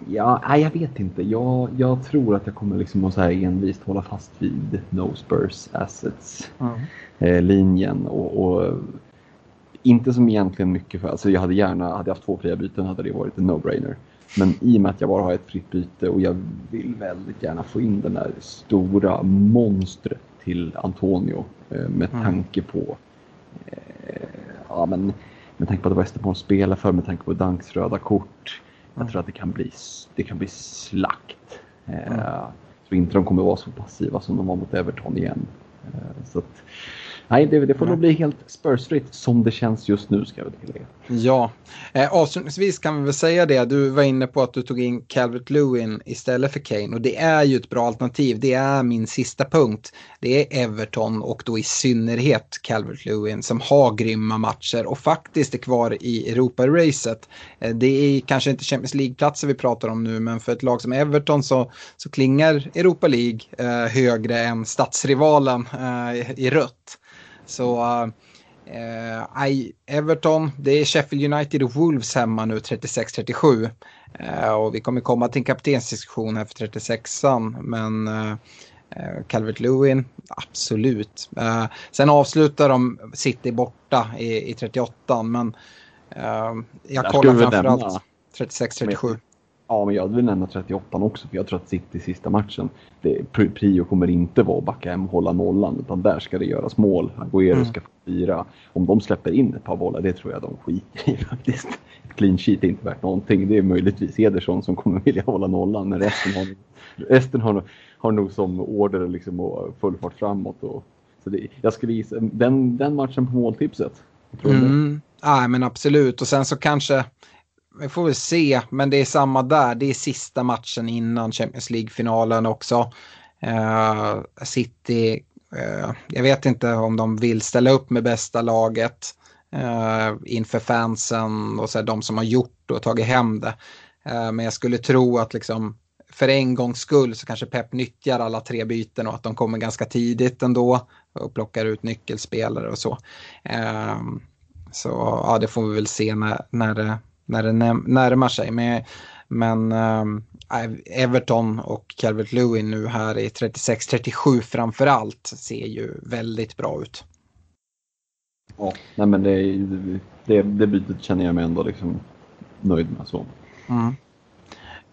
ja, nej, jag vet inte. Jag, jag tror att jag kommer liksom att så här envist hålla fast vid No Spurs Assets mm. eh, linjen. Och, och, inte som egentligen mycket för, alltså jag hade gärna, hade jag haft två fria byten hade det varit en no-brainer. Men i och med att jag bara har ett fritt byte och jag vill väldigt gärna få in den där stora monstret till Antonio eh, med mm. tanke på eh, ja, men, med tanke på att Westerborn spelar för, med tanke på Danks röda kort. Jag mm. tror att det kan bli, det kan bli slakt. Eh, mm. Jag tror inte de kommer vara så passiva som de var mot Everton igen. Så att, Nej, det, det får nog bli helt Spursfritt som det känns just nu ska jag tillägga. Ja, eh, avslutningsvis kan vi väl säga det. Du var inne på att du tog in Calvert Lewin istället för Kane och det är ju ett bra alternativ. Det är min sista punkt. Det är Everton och då i synnerhet Calvert Lewin som har grymma matcher och faktiskt är kvar i Europa-racet. Eh, det är kanske inte Champions League-platser vi pratar om nu men för ett lag som Everton så, så klingar Europa League eh, högre än stadsrivalen eh, i rött. Så eh, Everton, det är Sheffield United och Wolves hemma nu 36-37. Eh, och vi kommer komma till en kaptensdiskussion här för 36an. Men eh, Calvert Lewin, absolut. Eh, sen avslutar de City borta i, i 38 men eh, jag kollar framförallt 36-37. Ja, men jag vill nämna 38 också, för jag tror att City sista matchen, det, prio kommer inte vara att backa hem och hålla nollan, utan där ska det göras mål. Agüero mm. ska få fira. Om de släpper in ett par bollar, det tror jag de skiter i faktiskt. Ett clean sheet är inte värt någonting. Det är möjligtvis Ederson som kommer vilja hålla nollan, men resten har, resten har, har nog som order liksom och full fart framåt. Och, så det, jag skulle gissa, den, den matchen på måltipset. Mm. Ja, men absolut. Och sen så kanske vi får väl se, men det är samma där. Det är sista matchen innan Champions League-finalen också. Uh, City, uh, jag vet inte om de vill ställa upp med bästa laget uh, inför fansen och så här, de som har gjort och tagit hem det. men jag skulle tro att liksom för en gångs skull så kanske Pep nyttjar alla tre byten och att de kommer ganska tidigt ändå och plockar ut nyckelspelare och så. så ja, det får vi väl se när, när det när det närmar sig. Men, men äh, Everton och Calvert Lewin nu här i 36-37 framför allt ser ju väldigt bra ut. Ja, nej men det, det, det bytet känner jag mig ändå liksom nöjd med. Så. Mm.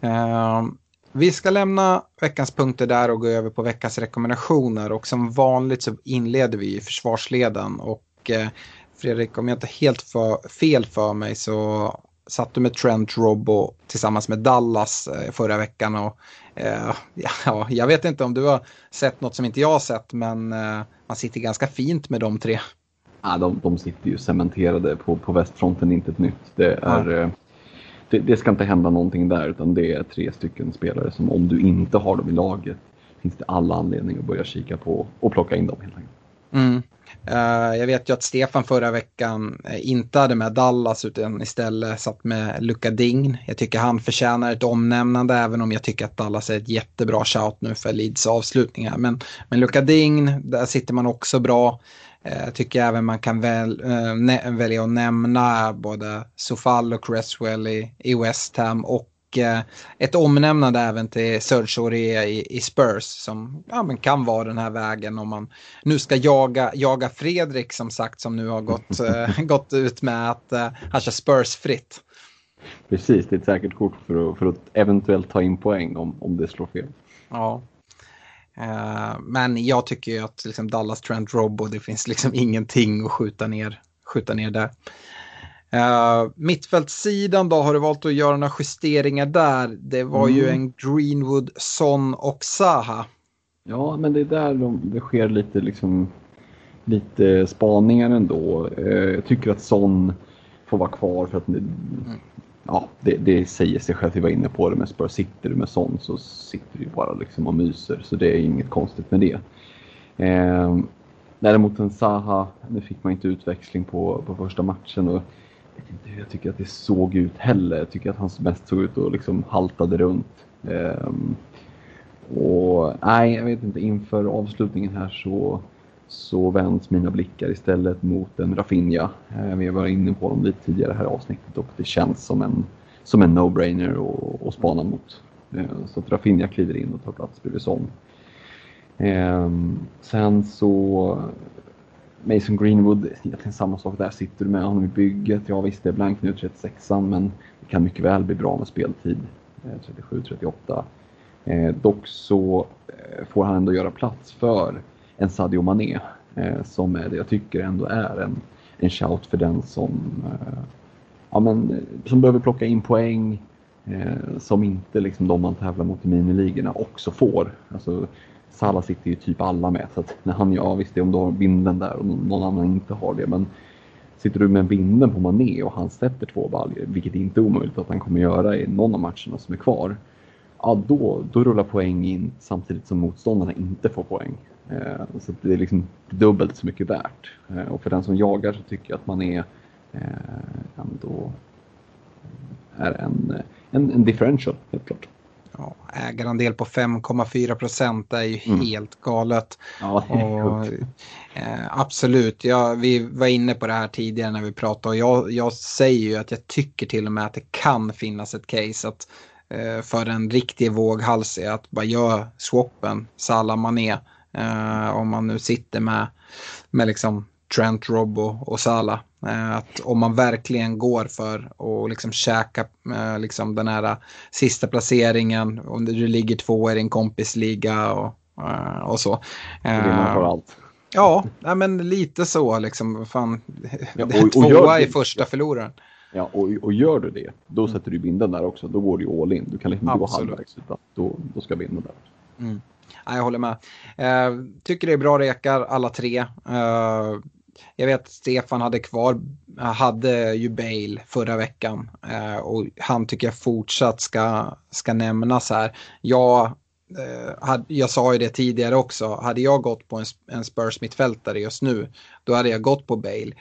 Uh, vi ska lämna veckans punkter där och gå över på veckans rekommendationer och som vanligt så inleder vi i försvarsleden och uh, Fredrik om jag inte helt för, fel för mig så satt du med Trent Robbo tillsammans med Dallas eh, förra veckan. Och, eh, ja, jag vet inte om du har sett något som inte jag har sett men eh, man sitter ganska fint med de tre. Ja, de, de sitter ju cementerade på, på västfronten, inte ett nytt. Det, är, ja. Eh, det, det, ska inte hända någonting där utan det är tre stycken spelare som om du inte har dem i laget finns det alla anledning att börja kika på och plocka in dem helt enkelt. Mm. Uh, jag vet ju att Stefan förra veckan eh, inte hade med Dallas utan istället satt med Luka Ding. Jag tycker han förtjänar ett omnämnande även om jag tycker att Dallas är ett jättebra shout nu för Leeds avslutningar. Men, men Luka Ding, där sitter man också bra. Eh, jag uh, tycker även man kan väl, välja att nämna både Sofall och Cresswell i, i West Ham och Eh, ett omnämnande även till Serge Aurier i, i Spurs som ja, men kan vara den här vägen om man nu ska jaga, jaga Fredrik som sagt som nu har gått, äh, gått ut med att äh, han kör Spurs fritt. Precis, det är ett säkert kort för att, för att eventuellt ta in poäng om, om det slår fel. Ja. Uh, men jag tycker ju att liksom Dallas Trent Robo, det finns liksom ingenting att skjuta ner, skjuta ner där. Uh, mittfältssidan då, har du valt att göra några justeringar där? Det var mm. ju en Greenwood, Son och Saha. Ja, men det är där de, det sker lite, liksom, lite spaningar ändå. Uh, jag tycker att Son får vara kvar för att mm. ja, det, det, säger sig självt. Vi var inne på det med Spurs. Sitter du med Son så sitter du bara liksom och myser. Så det är inget konstigt med det. Uh, däremot en Saha, nu fick man inte utväxling på, på första matchen. Och, vet inte hur jag tycker att det såg ut heller. Jag tycker att han mest såg ut och liksom haltade runt. Um, och nej, jag vet inte, inför avslutningen här så, så vänds mina blickar istället mot en Rafinha. Uh, vi var inne på dem lite tidigare här i avsnittet och det känns som en, som en no-brainer att spana mot. Uh, så att Rafinha kliver in och tar plats bredvid Son. Um, sen så Mason Greenwood, egentligen samma sak där. Sitter du med honom i bygget? Ja visst, det är blank nu 36 men det kan mycket väl bli bra med speltid. Eh, 37-38. Eh, dock så eh, får han ändå göra plats för en Sadio Mané eh, som är det jag tycker ändå är en, en shout för den som, eh, ja, men, eh, som behöver plocka in poäng som inte liksom de man tävlar mot i miniligorna också får. Alltså, Salah sitter ju typ alla med. Så att när han, ja visst det är om du har vinden där och någon annan inte har det. Men sitter du med vinden på Mané och han sätter två baljor, vilket inte är omöjligt att han kommer göra i någon av matcherna som är kvar. Ja, då, då rullar poäng in samtidigt som motståndarna inte får poäng. Eh, så det är liksom dubbelt så mycket värt. Eh, och för den som jagar så tycker jag att man är eh, ändå är en, en, en differential, helt klart. Ja, ägarandel på 5,4 procent är ju mm. helt galet. Ja, och, eh, absolut, ja, vi var inne på det här tidigare när vi pratade och jag, jag säger ju att jag tycker till och med att det kan finnas ett case att eh, för en riktig våghals är att bara göra swappen Salah Mané eh, om man nu sitter med, med liksom Trent, Rob och, och Salah. Eh, att om man verkligen går för att liksom käka eh, liksom den här sista placeringen, om du ligger två i din kompisliga och, eh, och så. Får allt. Ja, men lite så liksom. Fan, ja, och, och tvåa i första förloraren. Ja, och, och gör du det, då sätter du binden där också. Då går du all in. Du kan liksom inte gå halvvägs, utan då, då ska binden där. Mm. Ja, jag håller med. Eh, tycker det är bra rekar alla tre. Eh, jag vet att Stefan hade kvar, hade ju Bale förra veckan eh, och han tycker jag fortsatt ska, ska nämnas här. Jag, eh, jag sa ju det tidigare också, hade jag gått på en, en Spurs mittfältare just nu, då hade jag gått på Bale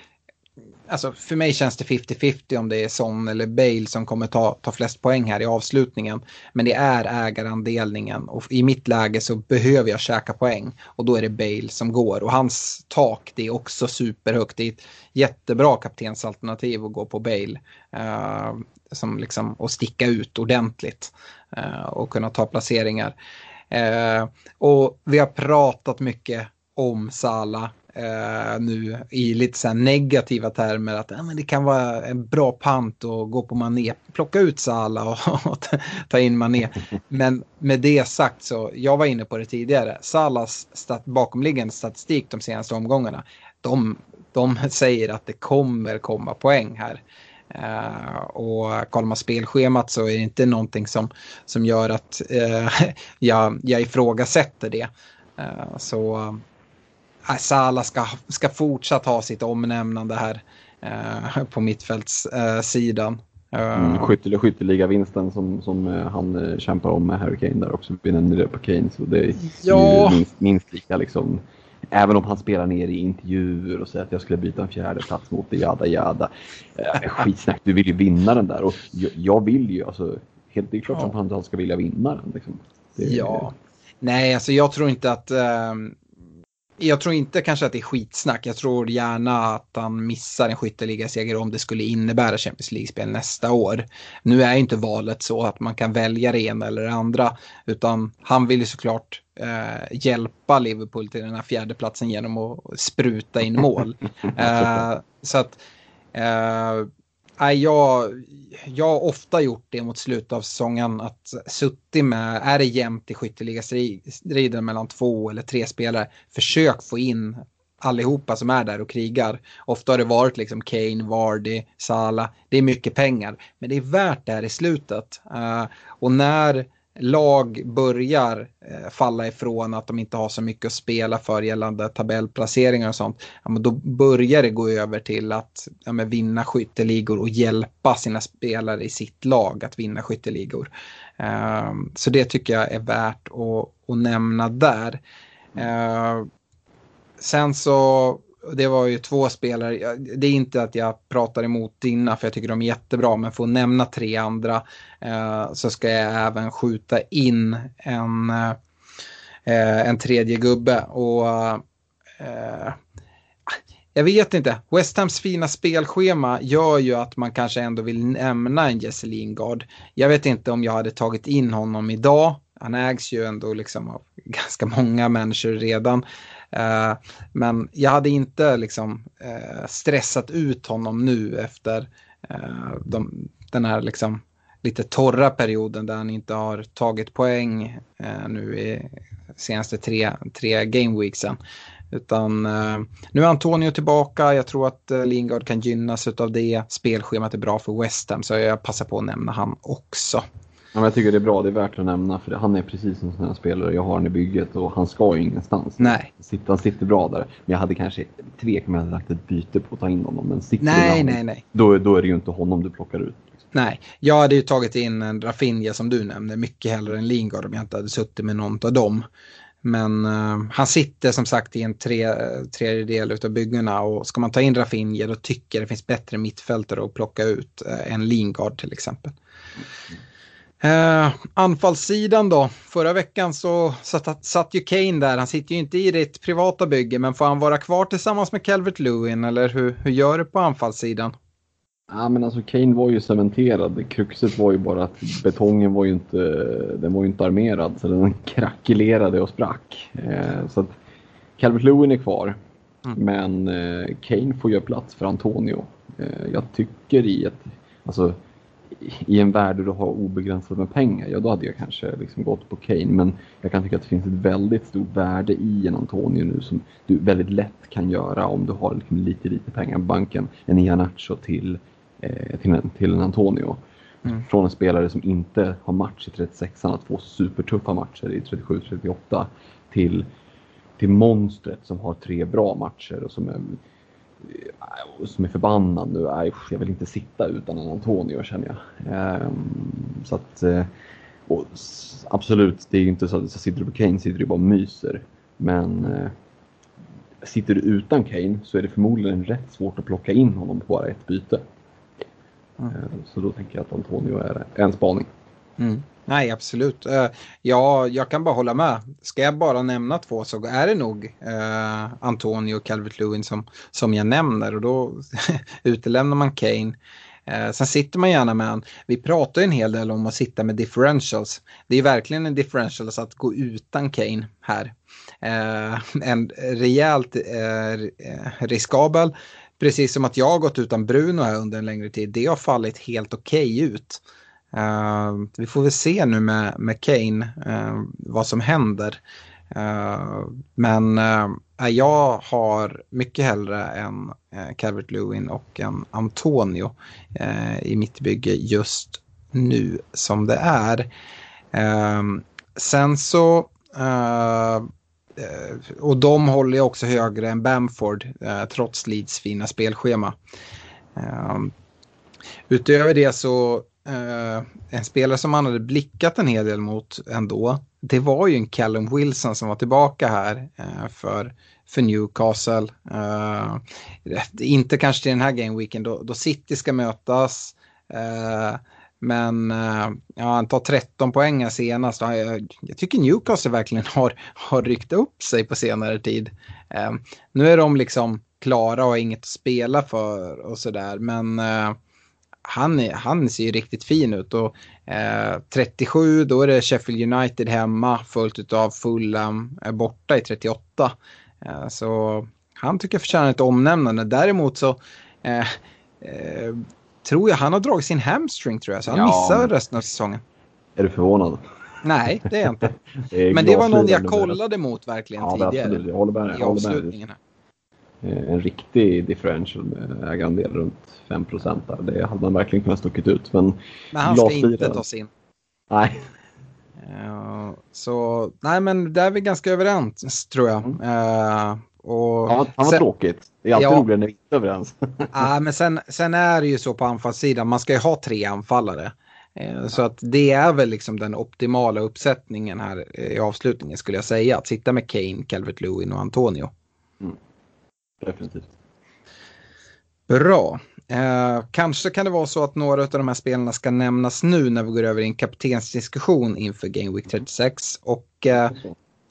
alltså för mig känns det 50-50 om det är Son eller Bale som kommer ta, ta flest poäng här i avslutningen. Men det är ägarandelningen och i mitt läge så behöver jag käka poäng och då är det Bale som går. Och hans tak det är också superhögt. Det är ett jättebra kaptensalternativ att gå på Bale. Uh, som liksom, och sticka ut ordentligt uh, och kunna ta placeringar. Uh, och vi har pratat mycket om Sala eh, nu i lite så negativa termer att eh, men det kan vara en bra pant att gå på Mané, plocka ut Sala och, och ta in Mané. Men med det sagt så, jag var inne på det tidigare, Salas stat, bakomliggande statistik de senaste omgångarna, de, de säger att det kommer komma poäng här. Uh, och kollar man spelschemat så är det inte någonting som, som gör att uh, jag, jag ifrågasätter det. Uh, så Sala ska, ska fortsatt ha sitt omnämnande här eh, på mittfältssidan. Eh, mm, skytte, skytteliga-vinsten som, som eh, han eh, kämpar om med Harry Kane där också. Vi nämnde det på Kane, så det är ja. minst, minst lika liksom. Även om han spelar ner i intervjuer och säger att jag skulle byta en fjärde plats mot det, jada jada. Eh, skitsnack, du vill ju vinna den där och jag, jag vill ju, alltså, helt, det är klart ja. att han ska vilja vinna den. Liksom. Det, ja. Nej, alltså jag tror inte att... Um jag tror inte kanske att det är skitsnack. Jag tror gärna att han missar en skytteligaseger om det skulle innebära Champions League-spel nästa år. Nu är inte valet så att man kan välja det ena eller det andra. Utan han vill ju såklart eh, hjälpa Liverpool till den här fjärdeplatsen genom att spruta in mål. eh, så att eh, jag, jag har ofta gjort det mot slutet av säsongen att suttit med, är det jämnt i skytteligastriden mellan två eller tre spelare, försök få in allihopa som är där och krigar. Ofta har det varit liksom Kane, Vardy, Salah. Det är mycket pengar, men det är värt det här i slutet. Uh, och när lag börjar eh, falla ifrån att de inte har så mycket att spela för gällande tabellplaceringar och sånt, ja, men då börjar det gå över till att ja, men vinna skytteligor och hjälpa sina spelare i sitt lag att vinna skytteligor. Eh, så det tycker jag är värt att, att nämna där. Eh, sen så det var ju två spelare, det är inte att jag pratar emot dina för jag tycker de är jättebra, men för att nämna tre andra eh, så ska jag även skjuta in en, eh, en tredje gubbe. Och eh, jag vet inte, West Hams fina spelschema gör ju att man kanske ändå vill nämna en Jesse Lingard. Jag vet inte om jag hade tagit in honom idag. Han ägs ju ändå liksom av ganska många människor redan. Eh, men jag hade inte liksom eh, stressat ut honom nu efter eh, de, den här liksom lite torra perioden där han inte har tagit poäng eh, nu i senaste tre, tre gameweeksen. Utan eh, nu är Antonio tillbaka, jag tror att eh, Lingard kan gynnas av det. Spelschemat är bra för West Ham så jag passar på att nämna han också men jag tycker det är bra, det är värt att nämna för han är precis en sån här spelare. Jag har han i bygget och han ska ju ingenstans. Nej. Han sitter bra där. Men jag hade kanske tvek om jag hade lagt ett byte på att ta in honom. Men sitter nej, honom, nej, nej. Då, då är det ju inte honom du plockar ut. Liksom. Nej, jag hade ju tagit in en Rafinha som du nämnde mycket hellre än Lingard om jag inte hade suttit med någon av dem. Men uh, han sitter som sagt i en tre, tredjedel av byggena och ska man ta in Rafinha då tycker jag det finns bättre mittfältare att plocka ut uh, än Lingard till exempel. Uh, anfallssidan då. Förra veckan så satt, satt ju Kane där. Han sitter ju inte i ditt privata bygge men får han vara kvar tillsammans med Calvert Lewin eller hur, hur gör du på anfallssidan? Ja, men alltså Kane var ju cementerad. Kruxet var ju bara att betongen var ju inte, den var ju inte armerad så den krackelerade och sprack. Eh, så att Calvert Lewin är kvar. Mm. Men eh, Kane får göra plats för Antonio. Eh, jag tycker i ett, alltså i en värld där du har obegränsat med pengar, ja då hade jag kanske liksom gått på Kane. Men jag kan tycka att det finns ett väldigt stort värde i en Antonio nu som du väldigt lätt kan göra om du har liksom lite, lite pengar på banken. En Ianacho till eh, till, en, till en Antonio. Mm. Från en spelare som inte har match i 36 att få supertuffa matcher i 37-38 till, till monstret som har tre bra matcher och som är, som är förbannad nu. jag vill inte sitta utan en Antonio känner jag. Ehm, så att, eh, absolut, det är ju inte så att så sitter du på Kane sitter du bara och myser. Men eh, sitter du utan Kane så är det förmodligen rätt svårt att plocka in honom på bara ett byte. Mm. Så då tänker jag att Antonio är en spaning. Mm. Nej, absolut. Eh, ja, jag kan bara hålla med. Ska jag bara nämna två så är det nog eh, Antonio och Calvert Lewin som, som jag nämner och då utelämnar man Kane. Eh, sen sitter man gärna med en, vi pratar en hel del om att sitta med differentials. Det är verkligen en differential att gå utan Kane här. en rejält riskabel Precis som att jag har gått utan Bruno här under en längre tid. Det har fallit helt okej okay ut. Uh, vi får väl se nu med, med Kane uh, vad som händer. Uh, men jag har mycket hellre en uh, Calvert Lewin och en Antonio i mitt bygge just nu som det är. sen så och de håller jag också högre än Bamford trots Leeds fina spelschema. Utöver det så eh, en spelare som man hade blickat en hel del mot ändå. Det var ju en Callum Wilson som var tillbaka här eh, för, för Newcastle. Eh, inte kanske till den här gameweeken då, då City ska mötas. Eh, men ja, han tar 13 poäng senast. Jag, jag, tycker Newcastle verkligen har, har ryckt upp sig på senare tid. Eh, nu är de liksom klara och har inget att spela för och sådär. Men eh, han, han ser ju riktigt fin ut. Och, 37, då är det Sheffield United hemma följt av Fulham borta i 38. så han tycker jag förtjänar ett omnämnande. Däremot så tror jag han har dragit sin hamstring tror jag, så han ja. missar resten av säsongen. Är du förvånad? Nej, det är jag inte. det är Men det var någon jag kollade mot verkligen ja, tidigare. Absolut. Jag håller med. Eh, en riktig differential med ägarandel runt 5 procent. Det hade man verkligen kunnat stuckit ut. Men, men han ska inte tas in. Nej. Uh, så nej, men där är vi ganska överens tror jag. Uh, och ja, han var sen, tråkigt. Det är alltid ja, roligare när vi inte är överens. ja, men sen, sen är det ju så på anfallssidan, man ska ju ha tre anfallare. Eh, så att det är väl liksom den optimala uppsättningen här i avslutningen skulle jag säga. Att sitta med Kane, Calvert Lewin och Antonio. Definitivt. Bra. Eh, kanske kan det vara så att några av de här spelarna ska nämnas nu när vi går över i en kaptensdiskussion inför Game Week 36. Och eh,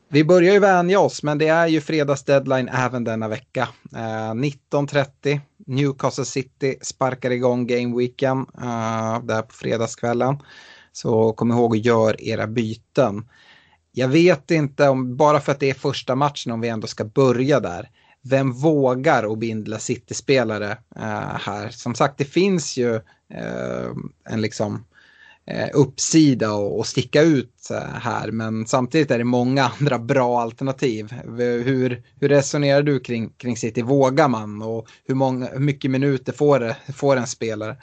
vi börjar ju vänja oss, men det är ju fredags deadline även denna vecka. Eh, 19.30, Newcastle City sparkar igång gameweeken eh, där på fredagskvällen. Så kom ihåg att göra era byten. Jag vet inte om, bara för att det är första matchen, om vi ändå ska börja där. Vem vågar att bindla City-spelare eh, här? Som sagt, det finns ju eh, en liksom Eh, uppsida och, och sticka ut eh, här. Men samtidigt är det många andra bra alternativ. Hur, hur resonerar du kring, kring City? Vågar man och hur, många, hur mycket minuter får, det, får en spelare?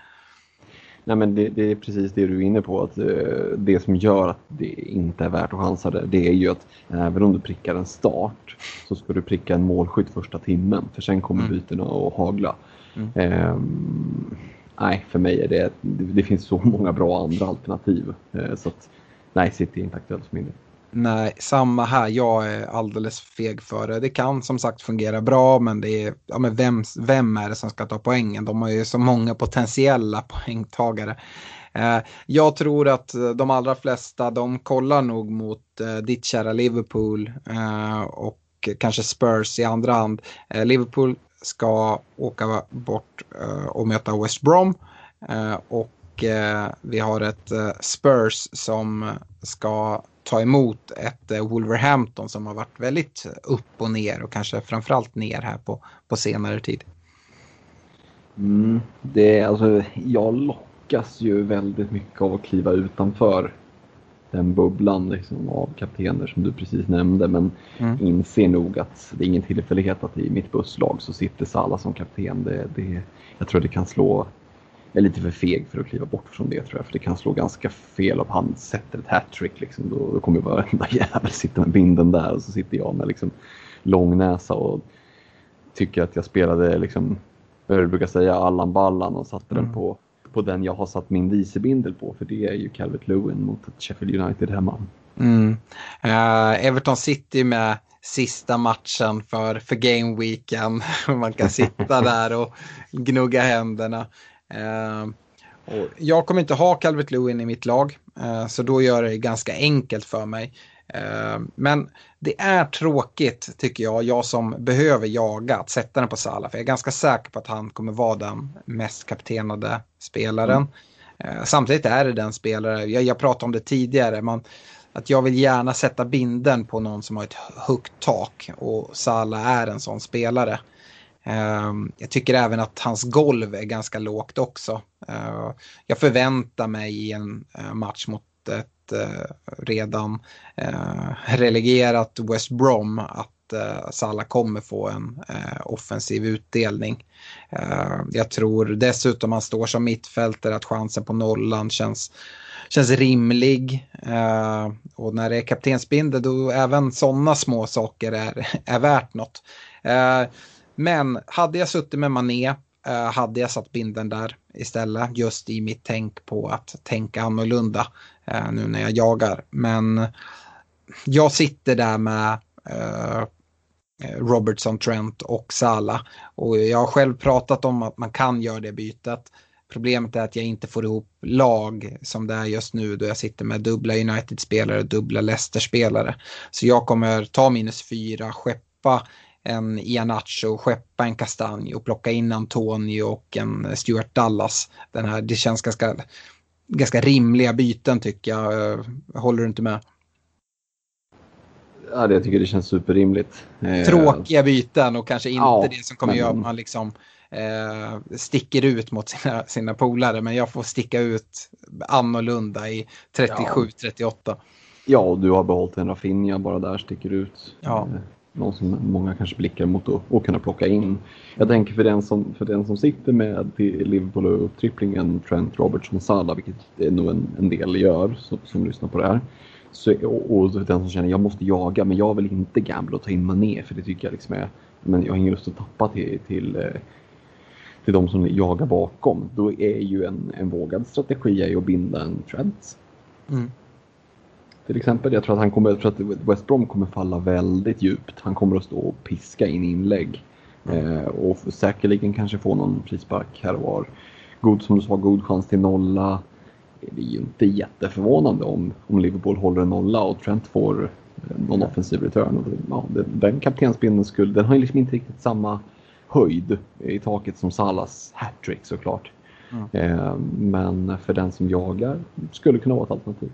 Nej, men det, det, är precis det du är inne på. Att, uh, det som gör att det inte är värt att chansa det, det är ju att även om du prickar en start så ska du pricka en målskytt första timmen. För sen kommer mm. bytena att hagla. Mm. Um, nej, för mig är det, det, det, finns så många bra andra alternativ. Uh, så att, nej, City är inte aktuellt för min del. Nej, samma här. Jag är alldeles feg för det. Det kan som sagt fungera bra, men det är, ja, men vem, vem är det som ska ta poängen? De har ju så många potentiella poängtagare. Eh, jag tror att eh, de allra flesta, de kollar nog mot eh, ditt kära Liverpool eh, och kanske Spurs i andra hand. Eh, Liverpool ska åka bort eh, och möta West Brom. Eh, och eh, vi har ett eh, Spurs som ska ta emot ett eh, Wolverhampton som har varit väldigt upp och ner och kanske framförallt ner här på, på senare tid. Mm, det, alltså, jag lockas ju väldigt mycket av att kliva utanför den bubblan liksom, av kaptener som du precis nämnde men mm. inser nog att det är ingen tillfällighet att i mitt busslag så sitter Sala som kapten. Det, det, jag tror det kan slå är lite för feg för att kliva bort från det tror jag. För det kan slå ganska fel om han sätter ett hattrick. Liksom. Då, då kommer varenda jävel sitta med binden där och så sitter jag med liksom, lång näsa och tycker att jag spelade, liksom, vad jag brukar säga, Allan Ballan och satte mm. den på, på den jag har satt min vicebindel på. För det är ju Calvert Lewin mot Sheffield United hemma. Mm. Uh, Everton City med sista matchen för, för Game Weekend. Man kan sitta där och gnugga händerna. Eh, och jag kommer inte ha Calvert Lewin i mitt lag, eh, så då gör det ganska enkelt för mig. Eh, men det är tråkigt tycker jag, jag som behöver jaga, att sätta den på Salah. För jag är ganska säker på att han kommer vara den mest kaptenade spelaren. Mm. Samtidigt är det den spelare, jag, jag pratade om det tidigare, man, att jag vill gärna sätta binden på någon som har ett högt tak och Salah är en sån spelare. Ehm, jag tycker även att hans golv är ganska lågt också. Ehm, jag förväntar mig i en eh, match mot ett eh, redan eh, relegerat West Brom att Salah kommer få en offensiv utdelning. Ehm, jag tror dessutom han står som mittfältare att chansen på nollan känns känns rimlig. och när det är kaptensbindel då även sådana små saker är, är värt något. Men hade jag suttit med Mané eh, hade jag satt binden där istället. Just i mitt tänk på att tänka annorlunda eh, nu när jag jagar. Men jag sitter där med eh, Robertson, Trent och Sala. Och jag har själv pratat om att man kan göra det bytet. Problemet är att jag inte får ihop lag som det är just nu då jag sitter med dubbla United-spelare och dubbla Leicester-spelare. Så jag kommer ta minus fyra, skeppa en Ianacho, skeppa en Kastanj och plocka in Antonio och en Stuart Dallas. Den här, det känns ganska, ganska rimliga byten tycker jag. Håller du inte med? Ja, jag tycker det känns superrimligt. Eh, Tråkiga byten och kanske inte ja, det som kommer men... göra att man liksom eh, sticker ut mot sina, sina polare. Men jag får sticka ut annorlunda i 37-38. Ja, och du har behållit en Rafinha bara där sticker ut. Ja. Någon som många kanske blickar mot att, och kunna plocka in. Jag tänker för den som, för den som sitter med Liverpool och tripplingen Trent Robertson Salah, vilket det nog en, en del gör som, som lyssnar på det här. Så, och, och, den som känner jag måste jaga men jag vill inte gambla och ta in Mané för det tycker jag liksom är, men jag har ingen lust att tappa till, till, eh, till de som jagar bakom. Då är ju en, en vågad strategi att binda en Trent. Mm till exempel. Jag tror att han kommer, tror att West Brom kommer falla väldigt djupt. Han kommer att stå och piska in inlägg. Eh, och säkerligen kanske få någon frispark här och var. God, som du sa, god chans till nolla. Det är ju inte jätteförvånande om, om Liverpool håller en nolla och Trent får eh, någon offensiv return. Ja, den kaptensbindeln skulle, den har ju liksom inte riktigt samma höjd i taket som Salas hattrick såklart. Mm. Eh, men för den som jagar skulle kunna vara ett alternativ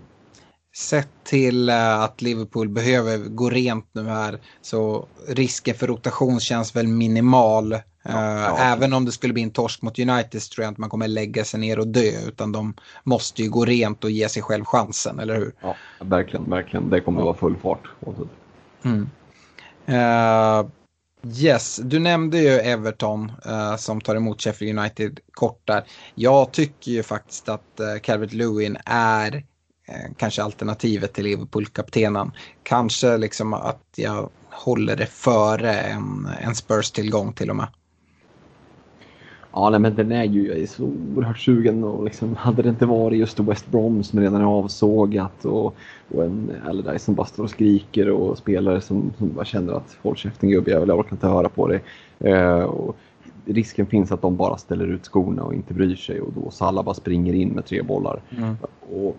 sett till eh, att Liverpool behöver gå rent nu här så risken för rotation känns väl minimal. Ja, eh, ja. Även om det skulle bli en torsk mot United så tror jag inte man kommer lägga sig ner och dö utan de måste ju gå rent och ge sig själv chansen, eller hur? Ja, verkligen, verkligen. Det kommer att vara full fart. Mm. Uh, Yes, du nämnde ju Everton uh, som tar emot Sheffield United kort där. Jag tycker ju faktiskt att uh, Calvert Lewin är Eh, kanske alternativet till Liverpool-kaptenen. Kanske liksom att jag håller det före en, en Spurs-tillgång till och med. Ja, nej, men den är ju jag är så oerhört sugen och liksom, hade det inte varit just West Brom som redan är avsågat och, och en Allardyce som bara står och skriker och spelare som, som bara känner att håll käften gubbe, jag orkar inte höra på dig. Eh, och risken finns att de bara ställer ut skorna och inte bryr sig och då Salah springer in med tre bollar. Mm. Och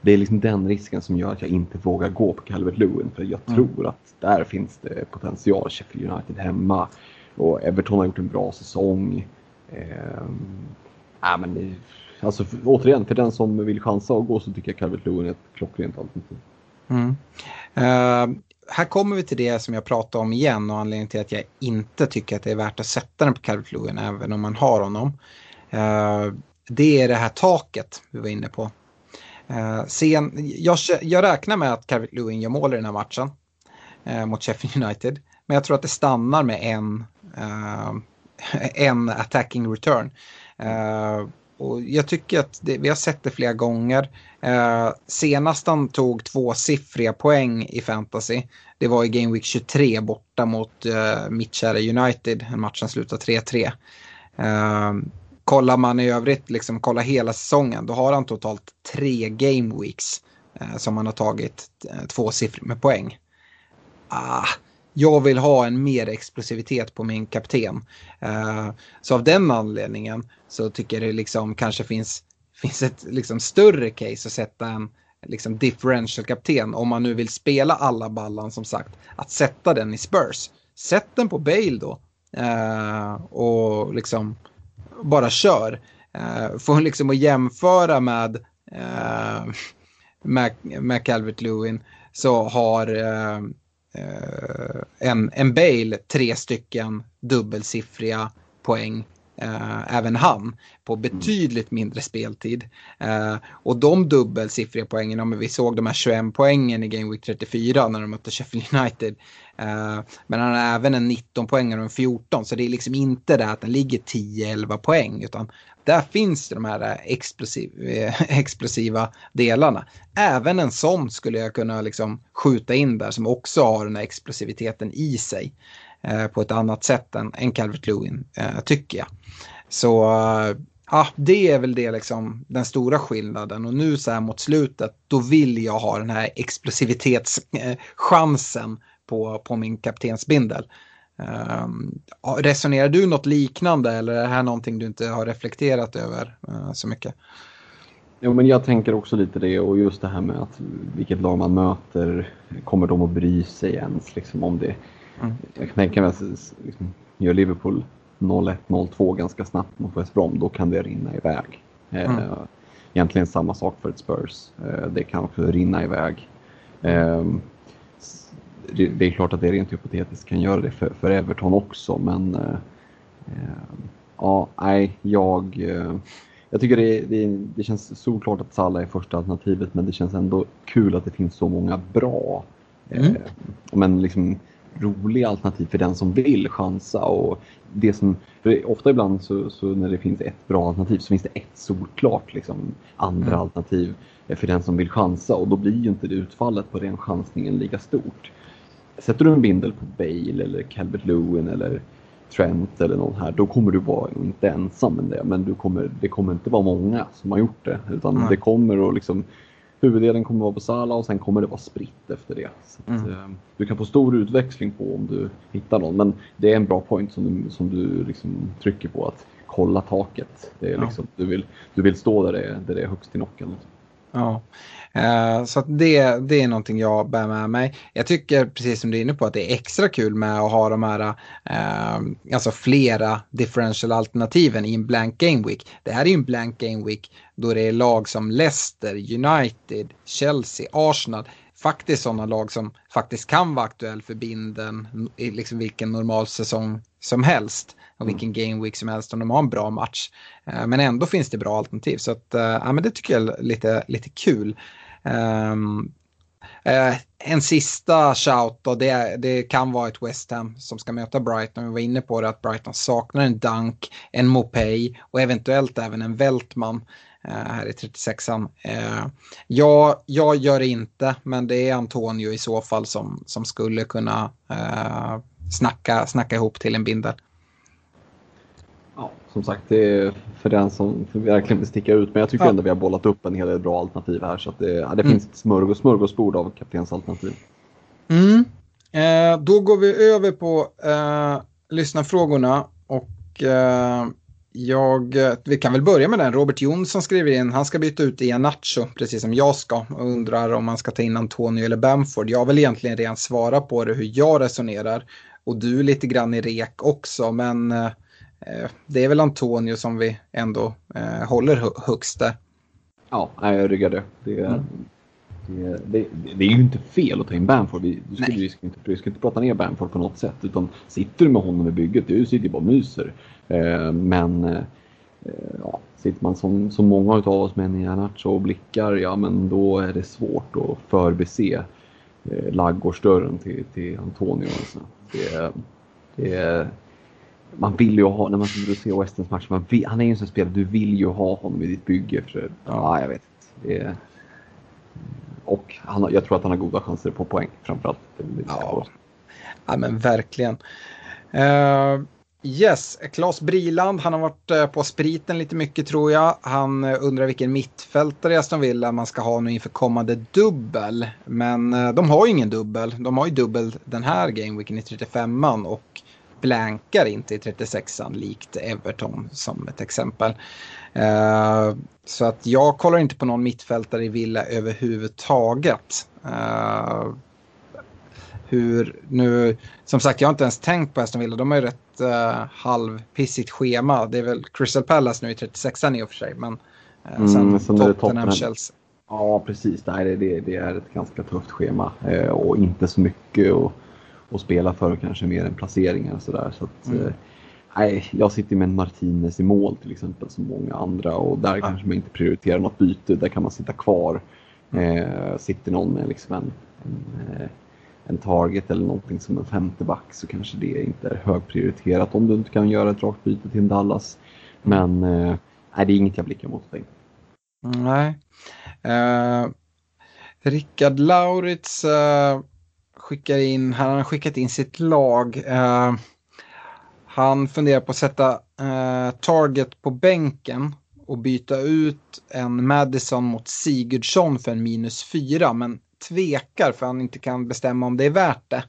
det är liksom den risken som gör att jag inte vågar gå på Calvert Lewin för jag mm. tror att där finns det potential. Sheffield United hemma och Everton har gjort en bra säsong. Eh, men, alltså, återigen, för den som vill chansa och gå så tycker jag Calvert Lewin är ett klockrent alternativ. Mm. Uh, här kommer vi till det som jag pratade om igen och anledningen till att jag inte tycker att det är värt att sätta den på Calvert Lewin även om man har honom. Uh, det är det här taket vi var inne på. Uh, sen, jag, jag räknar med att Calvert Lewin gör mål i den här matchen eh, mot Sheffield United. Men jag tror att det stannar med en en attacking return. Och jag tycker att det, vi har sett det flera gånger. Eh, senast han tog tvåsiffriga poäng i fantasy, det var i Game Week 23 borta mot eh, mitt kära United, en match som slutade 3-3. Eh, kollar man i övrigt, liksom kolla hela säsongen, då har han totalt tre Game Weeks eh, som han har tagit eh, uh, tvåsiffriga med poäng. Ah, jag vill ha en mer explosivitet på min kapten. Uh, så av den anledningen så tycker jag det liksom kanske finns, finns ett liksom större case att sätta en liksom differential-kapten om man nu vill spela alla ballan som sagt. Att sätta den i Spurs. Sätt den på Bale då. Uh, och liksom bara kör. Eh, uh, får liksom att jämföra med, uh, med, med Calvert Lewin så har Eh, Eh, en, en Bale tre stycken dubbelsiffriga poäng. Uh, även han på betydligt mindre speltid. Uh, och de dubbelsiffriga poängen, om vi såg de här 21 poängen i Game Week 34 när de mötte Sheffield United. Uh, men han har även en 19 poäng och en 14 så det är liksom inte det att den ligger 10-11 poäng utan där finns det de här explosiv, explosiva delarna. Även en sån skulle jag kunna liksom skjuta in där som också har den här explosiviteten i sig. Eh, på ett annat sätt än, än Calvert Lewin, eh, tycker jag. Så eh, ja, det är väl det liksom den stora skillnaden och nu så här mot slutet då vill jag ha den här explosivitetschansen på, på min kaptensbindel. Um, resonerar du något liknande eller är det här någonting du inte har reflekterat över uh, så mycket? Jo, men jag tänker också lite det och just det här med att vilket lag man möter, kommer de att bry sig ens liksom om det Mm. Jag kan tänka mig att liksom, gör Liverpool 0-1, 0-2 ganska snabbt mot West Brom, då kan det rinna iväg. Eh, mm. egentligen samma sak för ett Spurs. Eh, det kan också rinna iväg. Ehm, det är klart att det rent hypotetiskt kan göra det för, för Everton också, men eh, ja, nej, jag, jag tycker det, det, det känns solklart att Salah är första alternativet, men det känns ändå kul att det finns så många bra. Mm. Men liksom, roliga alternativ för den som vill chansa. Och det som, ofta ibland så, så, när det finns ett bra alternativ så finns det ett solklart liksom, andra mm. alternativ för den som vill chansa och då blir ju inte det utfallet på den chansningen lika stort. Sätter du en bindel på Bale eller Calvert Lewin eller Trent eller någon här, då kommer du vara inte ensam med det, men du kommer, det kommer inte vara många som har gjort det, utan mm. det kommer att liksom huvuddelen kommer vara på Sala och sen kommer det vara spritt efter det. Att, mm. eh, du kan få stor utväxling på om du hittar någon. Men det är en bra point som du, som du liksom trycker på att kolla taket. Det är liksom, ja. du, vill, du vill stå där det, är, där det är högst i nocken. Ja, så det, det är någonting jag bär med mig. Jag tycker precis som du är inne på att det är extra kul med att ha de här, uh, alltså flera differential alternativen i en blank game week. Det här är ju en blank game week då det är lag som Leicester, United, Chelsea, Arsenal faktiskt sådana lag som faktiskt kan vara aktuell för binden i liksom vilken normal säsong som helst och mm. vilken game week som helst om de har en bra match. Eh, men ändå finns det bra alternativ så att, eh, ja, men det tycker jag är lite, lite kul. Um, uh, en sista shout då, det, det kan vara ett West Ham som ska möta Brighton. Vi var inne på det att Brighton saknar en Dunk, en Mopay och eventuellt även en Veltman uh, här i 36an. Uh, jag, jag gör det inte, men det är Antonio i så fall som, som skulle kunna uh, snacka, snacka ihop till en bindel. Som sagt, det är för den som verkligen vill sticka ut. Men jag tycker ja. ändå vi har bollat upp en hel del bra alternativ här. Så att det, ja, det mm. finns ett smörgås, smörgåsbord av kaptensalternativ. Mm. Eh, då går vi över på eh, lyssnarfrågorna. Och eh, jag, vi kan väl börja med den. Robert Jonsson skriver in, han ska byta ut Ian Nacho, precis som jag ska. Och undrar om man ska ta in Antonio eller Bamford. Jag väl egentligen redan svarat på det, hur jag resonerar. Och du lite grann i rek också, men Eh, det är väl Antonio som vi ändå eh, håller högst där. Ja, jag ryggar det. Det, mm. det, det, det, är ju inte fel att ta in Bamford. Vi, du ska, vi, ska inte, vi ska inte prata ner Bamford på något sätt. Utan sitter du med honom i bygget, du sitter ju bara och myser. Eh, men eh, ja, sitter man som, som många av oss med en Ianacho och blickar, ja men då är det svårt att förbise eh, laggårdsdörren till, till Antonio. Alltså. Det, det, man vill ju ha, när man ser Westerns match, man vill, han är ju en sån spelare, du vill ju ha honom i ditt bygge. För, ja, jag vet inte. och han, jag tror att han har goda chanser på poäng framförallt. Ja. ja, men verkligen. Uh, yes, Claes Briland, han har varit eh, på spriten lite mycket tror jag. Han eh, undrar vilken mittfältare i Aston Villa man ska ha nu inför kommande dubbel. Men de har ju ingen dubbel. De har ju dubbel den här gameweeken i 35an och blankar inte i 36an likt Everton som ett exempel. Uh, så att jag kollar inte på någon mittfältare i Villa överhuvudtaget. Uh, hur nu, som sagt jag har inte ens tänkt på Aston Villa, de har ju rätt uh, halvpissigt schema. Det är väl Crystal Palace nu i 36an i och för sig, men uh, mm, sen, sen Tottenham, Chelsea. Ja, precis. Nej, det, det, är ett ganska tufft schema och inte så mycket. Och och spela för kanske mer än placeringar och sådär. Så att, mm. eh, jag sitter med en Martinez i mål till exempel som många andra och där ja. kanske man inte prioriterar något byte. Där kan man sitta kvar. Mm. Eh, sitter någon med liksom en, en, eh, en target eller någonting som en femte back så kanske det inte är högprioriterat om du inte kan göra ett rakt byte till en Dallas. Mm. Men eh, nej, det är inget jag blickar mot. Dig. Nej. Uh, Rickard Lauritz uh skickar in, han har skickat in sitt lag. Uh, han funderar på att sätta uh, Target på bänken och byta ut en Madison mot Sigurdsson för en minus fyra. Men tvekar för han inte kan bestämma om det är värt det.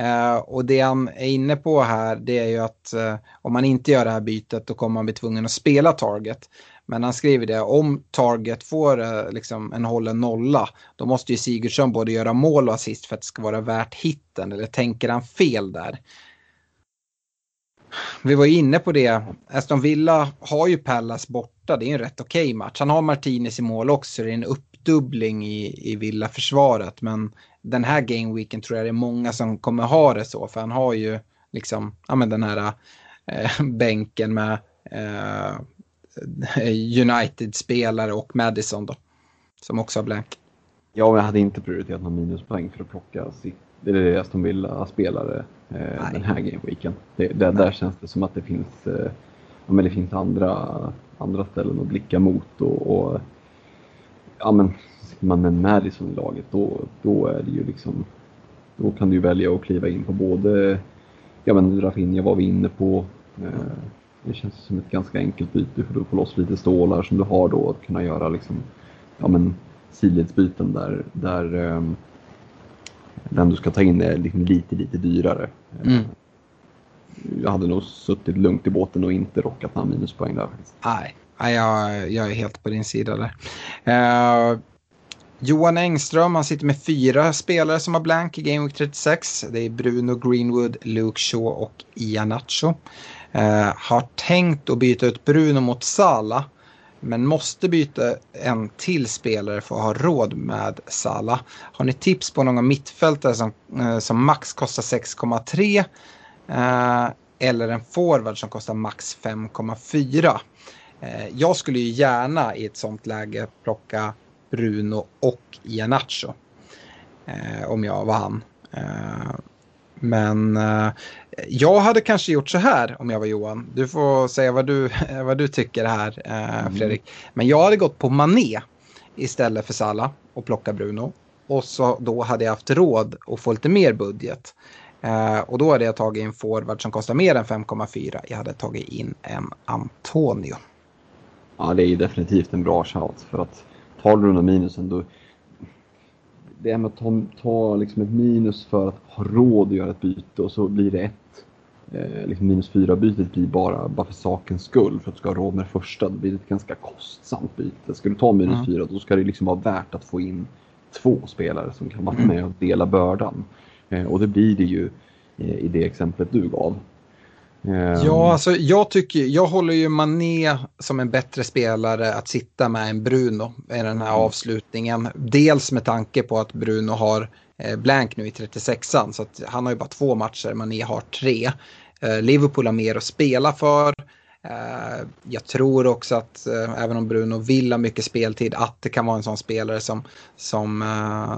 Uh, och det han är inne på här det är ju att uh, om man inte gör det här bytet då kommer man bli tvungen att spela target. Men han skriver det, om Target får eh, liksom en hållen nolla, då måste ju Sigurdsson både göra mål och assist för att det ska vara värt hitten. Eller tänker han fel där? Vi var ju inne på det, Aston Villa har ju Pallas borta, det är en rätt okej okay match. Han har Martinez i mål också, det är en uppdubbling i, i Villa-försvaret. Men den här gameweeken tror jag det är många som kommer ha det så, för han har ju liksom, ja men den här äh, bänken med äh, United-spelare och Madison då. Som också har blank. Ja, men jag hade inte prioriterat någon minuspoäng för att plocka Aston Villa-spelare eh, den här gameweeken. Det, det, där känns det som att det finns, eh, men det finns andra, andra ställen att blicka mot. Och, och ja, men sitter man med Madison i laget då, då är det ju liksom då kan du välja att kliva in på både, ja men Rafinha var vi inne på, eh, det känns som ett ganska enkelt byte för du får loss lite stålar som du har då att kunna göra liksom, ja men sidledsbyten där, där um, den du ska ta in är liksom lite, lite dyrare. Mm. Jag hade nog suttit lugnt i båten och inte rockat några minuspoäng där. Nej, jag, jag är helt på din sida där. Uh, Johan Engström, han sitter med fyra spelare som har blank i Game Week 36. Det är Bruno Greenwood, Luke Shaw och Ianacho. Eh, har tänkt att byta ut Bruno mot Sala. Men måste byta en till spelare för att ha råd med Sala. Har ni tips på någon mittfältare som, eh, som max kostar 6,3? Eh, eller en forward som kostar max 5,4? Eh, jag skulle ju gärna i ett sånt läge plocka Bruno och Ianacho. eh, om jag var han. Eh, men eh, jag hade kanske gjort så här om jag var Johan. Du får säga vad du, vad du tycker här eh, mm. Fredrik. Mm. Men jag hade gått på Mané istället för Salah och plocka Bruno. Och så då hade jag haft råd att få lite mer budget. Eh, och då hade jag tagit en forward som kostar mer än 5,4. Jag hade tagit in en Antonio. Ja, det är definitivt en bra shout. För att tar du den minusen då... Det är med att ta, ta liksom ett minus för att ha råd att göra ett byte och så blir det ett. Eh, liksom minus fyra bytet blir bara, bara för sakens skull. För att du ska ha råd med det första. Då blir det ett ganska kostsamt byte. Ska du ta minus mm. fyra då ska det liksom vara värt att få in två spelare som kan vara mm. med och dela bördan. Eh, och det blir det ju eh, i det exemplet du gav. Ehm. Ja, alltså jag tycker, jag håller ju Mané som en bättre spelare att sitta med än Bruno i den här mm. avslutningen. Dels med tanke på att Bruno har eh, blank nu i 36an så att han har ju bara två matcher, Mané har tre. Liverpool har mer att spela för. Eh, jag tror också att eh, även om Bruno vill ha mycket speltid att det kan vara en sån spelare som, som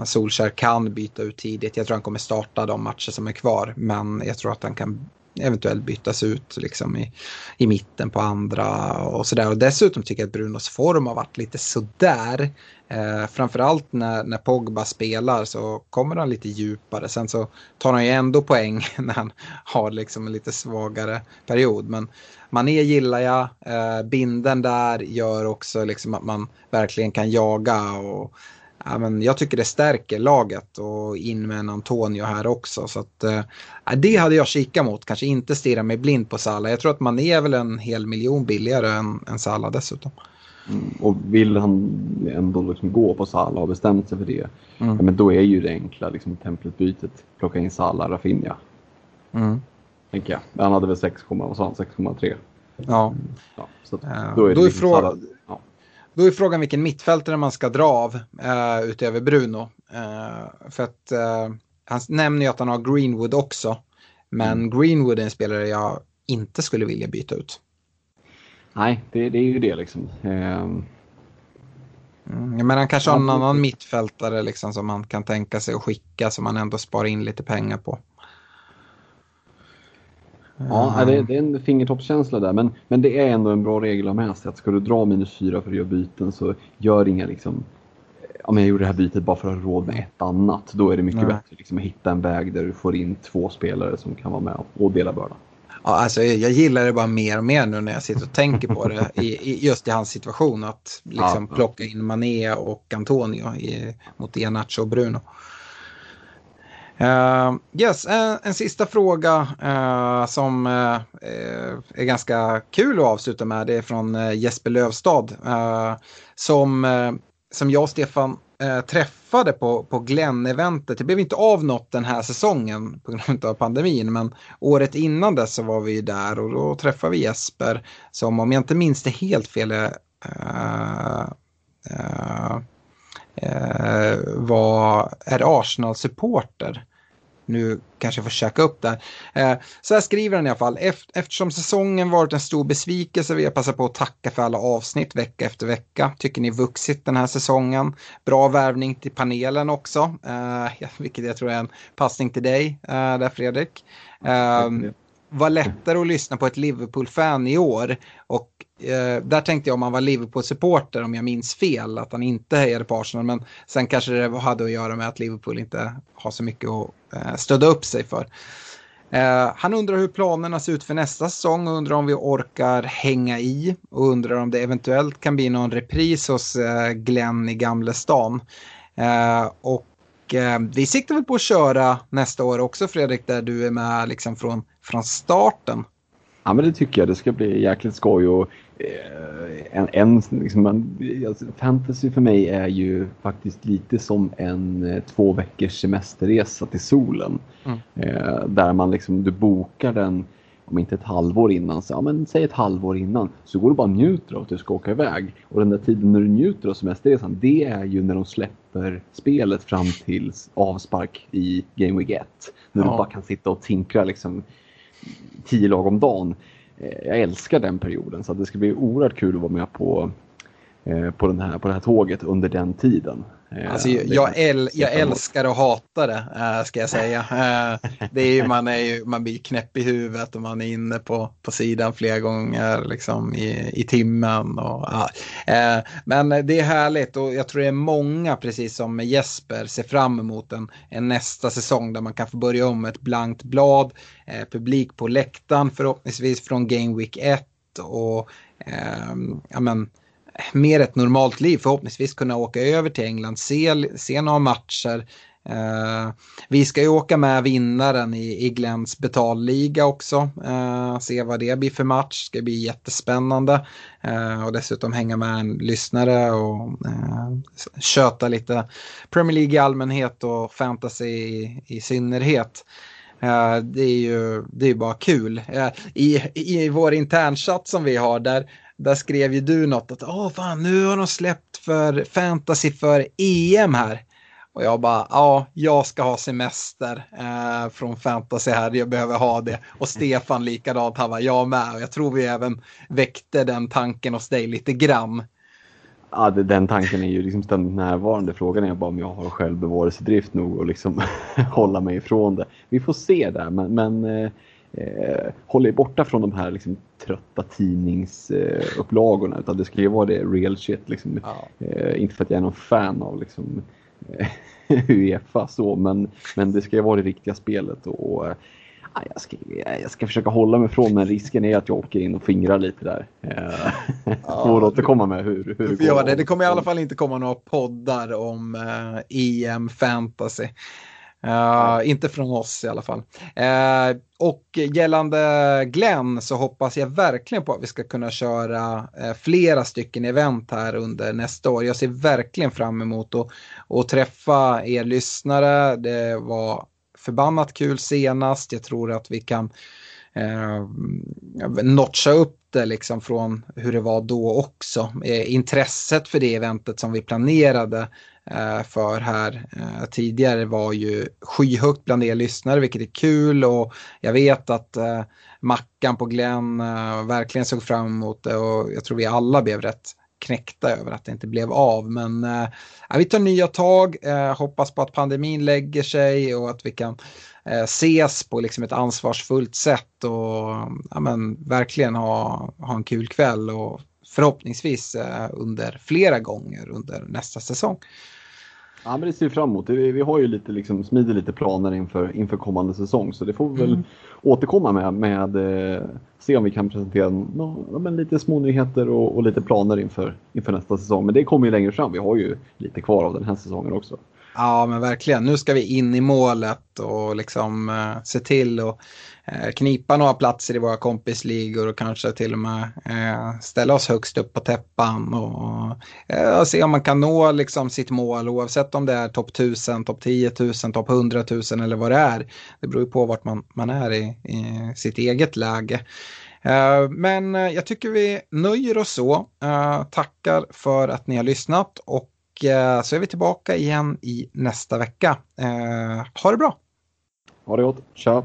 Solskär kan byta ut tidigt. Jag tror han kommer starta de matcher som är kvar men jag tror att han kan eventuellt bytas ut liksom i, i mitten på andra och sådär. Och dessutom tycker jag att Brunos form har varit lite sådär. Eh, framförallt när, när Pogba spelar så kommer han lite djupare. Sen så tar han ju ändå poäng när han har liksom en lite svagare period. Men Mané gillar jag. Eh, binden där gör också liksom att man verkligen kan jaga. och ja, men jag tycker det stärker laget och in med en Antonio här också. Så att, eh, det hade jag kikat mot, kanske inte stirra mig blind på Salah. Jag tror att man är väl en hel miljon billigare än, än Salah dessutom. Mm, och vill han ändå liksom gå på Salah och bestämt sig för det, mm. ja, men då är ju det enkla liksom, templetbytet plocka in Salah, Rafinha. Mm. Tänker jag. Han hade väl 6,3. Ja. ja så uh, då är, då är liksom frågan... Då är frågan vilken mittfältare man ska dra av uh, utöver Bruno. Uh, för att uh, han nämner ju att han har Greenwood också. Men mm. Greenwood är en spelare jag inte skulle vilja byta ut. Nej, det, det är ju det liksom. Um... Mm, men han kanske har en annan mittfältare liksom, som man kan tänka sig att skicka som man ändå sparar in lite pengar på. Ja, det, det är en fingertoppskänsla där. Men, men det är ändå en bra regel att ha med sig att ska du dra minus fyra för att göra byten så gör inga liksom om jag gjorde det här bytet bara för att ha råd med ett annat. Då är det mycket Nej. bättre liksom, att hitta en väg där du får in två spelare som kan vara med och dela bördan. Ja, alltså, jag gillar det bara mer och mer nu när jag sitter och tänker på det. I, i just i hans situation. Att liksom ja, plocka in Mané och Antonio i, mot Ianacho och Bruno. Uh, yes, en, en, sista fråga uh, som uh, är ganska kul att avsluta med. Det är från Jesper Lövstad. som, som jag och Stefan träffade på, på Glenn-eventet. Det blev inte av något den här säsongen på grund av pandemin. Men året innan dess så var vi där och då träffade vi Jesper. Som om jag inte minns det helt fel var, är Arsenal-supporter nu kanske får käka upp där. Eh, så här skriver han i alla fall. Eftersom säsongen varit en stor besvikelse vill jag passa på att tacka för alla avsnitt vecka efter vecka. Tycker ni vuxit den här säsongen. Bra värvning till panelen också, eh, vilket jag tror är en passning till dig eh, där Fredrik. Mm var lättare att lyssna på ett Liverpool-fan i år. Och eh, där tänkte jag om han var Liverpool-supporter, om jag minns fel, att han inte hejade på Arsenal. Men sen kanske det hade att göra med att Liverpool inte har så mycket att eh, stödja upp sig för. Eh, han undrar hur planerna ser ut för nästa säsong och undrar om vi orkar hänga i och undrar om det eventuellt kan bli någon repris hos eh, Glenn i Gamlestan. Eh, och eh, vi siktar väl på att köra nästa år också Fredrik, där du är med liksom från, från starten. Ja men det tycker jag, det ska bli jäkligt skoj och eh, en, en liksom, man, alltså, fantasy för mig är ju faktiskt lite som en eh, två veckors semesterresa till solen. Mm. Eh, där man liksom, du bokar den om inte ett halvår innan, så, ja, men säg ett halvår innan, så går du bara och njuter av att du ska åka iväg. Och den där tiden när du njuter av semesterresan, det är ju när de släpper spelet fram till avspark i Game Week 1. När ja. du bara kan sitta och tinkra liksom tio lag om dagen. Eh, jag älskar den perioden, så det ska bli oerhört kul att vara med på, eh, på, den här, på det här tåget under den tiden. Eh, Alltså, jag, äl, jag älskar att hata det, äh, ska jag säga. Äh, det är ju, man, är ju, man blir knäpp i huvudet och man är inne på, på sidan flera gånger liksom, i, i timmen. Och, ja. men det är härligt och jag tror det är många, precis som med Jesper, ser fram emot en, en nästa säsong där man kan få börja om ett blankt blad, publik på läktaren förhoppningsvis från Game Week 1 och ja, men, mer ett normalt liv. Förhoppningsvis kunna åka över till England, se, se några matcher. Eh, vi ska ju åka med vinnaren i, i Glens betalliga också. Eh, se vad det blir för match. Det ska bli jättespännande. Eh, och dessutom hänga med en lyssnare och eh, köta lite Premier League i allmänhet och fantasy i, i synnerhet. Eh, det är ju det är bara kul. Eh, I, I vår internchatt som vi har där där skrev ju du något att åh fan nu har de släppt för fantasy för EM här. Och jag bara, ja, jag ska ha semester eh, från fantasy här, jag behöver ha det. Och Stefan likadant, han var jag med. Och jag tror vi även väckte den tanken hos dig lite grann. Ja, den tanken är ju liksom ständigt närvarande. Frågan är bara om jag har självbevarelsedrift nog och liksom hålla mig ifrån det. Vi får se där, men, men eh, eh, håller borta från de här liksom, trötta tidningsupplagorna. Eh, utan det ska ju vara det real shit. Liksom. Ja. Eh, inte för att jag är någon fan av liksom, eh, Uefa så, men, men det ska ju vara det riktiga spelet. Och, och jag, ska, jag ska försöka hålla mig ifrån men risken är att jag åker in och fingrar lite där. Eh, ja, Får återkomma med hur, hur det går. Det, det kommer i alla fall inte komma några poddar om eh, EM fantasy. Uh, inte från oss i alla fall. Uh, och gällande Glenn så hoppas jag verkligen på att vi ska kunna köra uh, flera stycken event här under nästa år. Jag ser verkligen fram emot att, att träffa er lyssnare. Det var förbannat kul senast. Jag tror att vi kan eh, notcha upp det liksom från hur det var då också. Eh, intresset för det eventet som vi planerade Eh, Eh, för här. Eh, tidigare var ju skyhögt bland er lyssnare, vilket är kul. Och jag vet att eh, Mackan på Glenn verkligen såg fram emot det. Och jag tror vi alla blev rätt knäckta över att det inte blev av. Men äh, vi tar nya tag, äh, hoppas på att pandemin lägger sig och att vi kan äh, ses på liksom ett ansvarsfullt sätt. Och ja, men, verkligen ha, ha en kul kväll och förhoppningsvis under flera gånger under nästa säsong. Ja, men det ser vi fram emot. Vi, vi har ju lite, liksom, smider lite planer inför, inför kommande säsong så det får vi väl mm. återkomma med. med eh, se om vi kan presentera no, men lite små nyheter och, och, lite planer inför, inför nästa säsong. Men det kommer ju längre fram. Vi har ju lite kvar av den här säsongen också. Ja, men verkligen. Nu ska vi in i målet och liksom eh, se till att eh, knipa några platser i våra kompisligor och kanske till och med eh, ställa oss högst upp på täppan och eh, och se om man kan nå liksom sitt mål oavsett om det är topp 1000, topp 10 000, topp 100 000 eller vad det är. Det beror ju på vart man, man är i, i sitt eget läge. Eh, men eh, jag tycker vi nöjer oss så. Tackar för att ni har lyssnat och Eh, så är vi tillbaka igen i nästa vecka. Eh, ha det bra! Ha det gott, tja!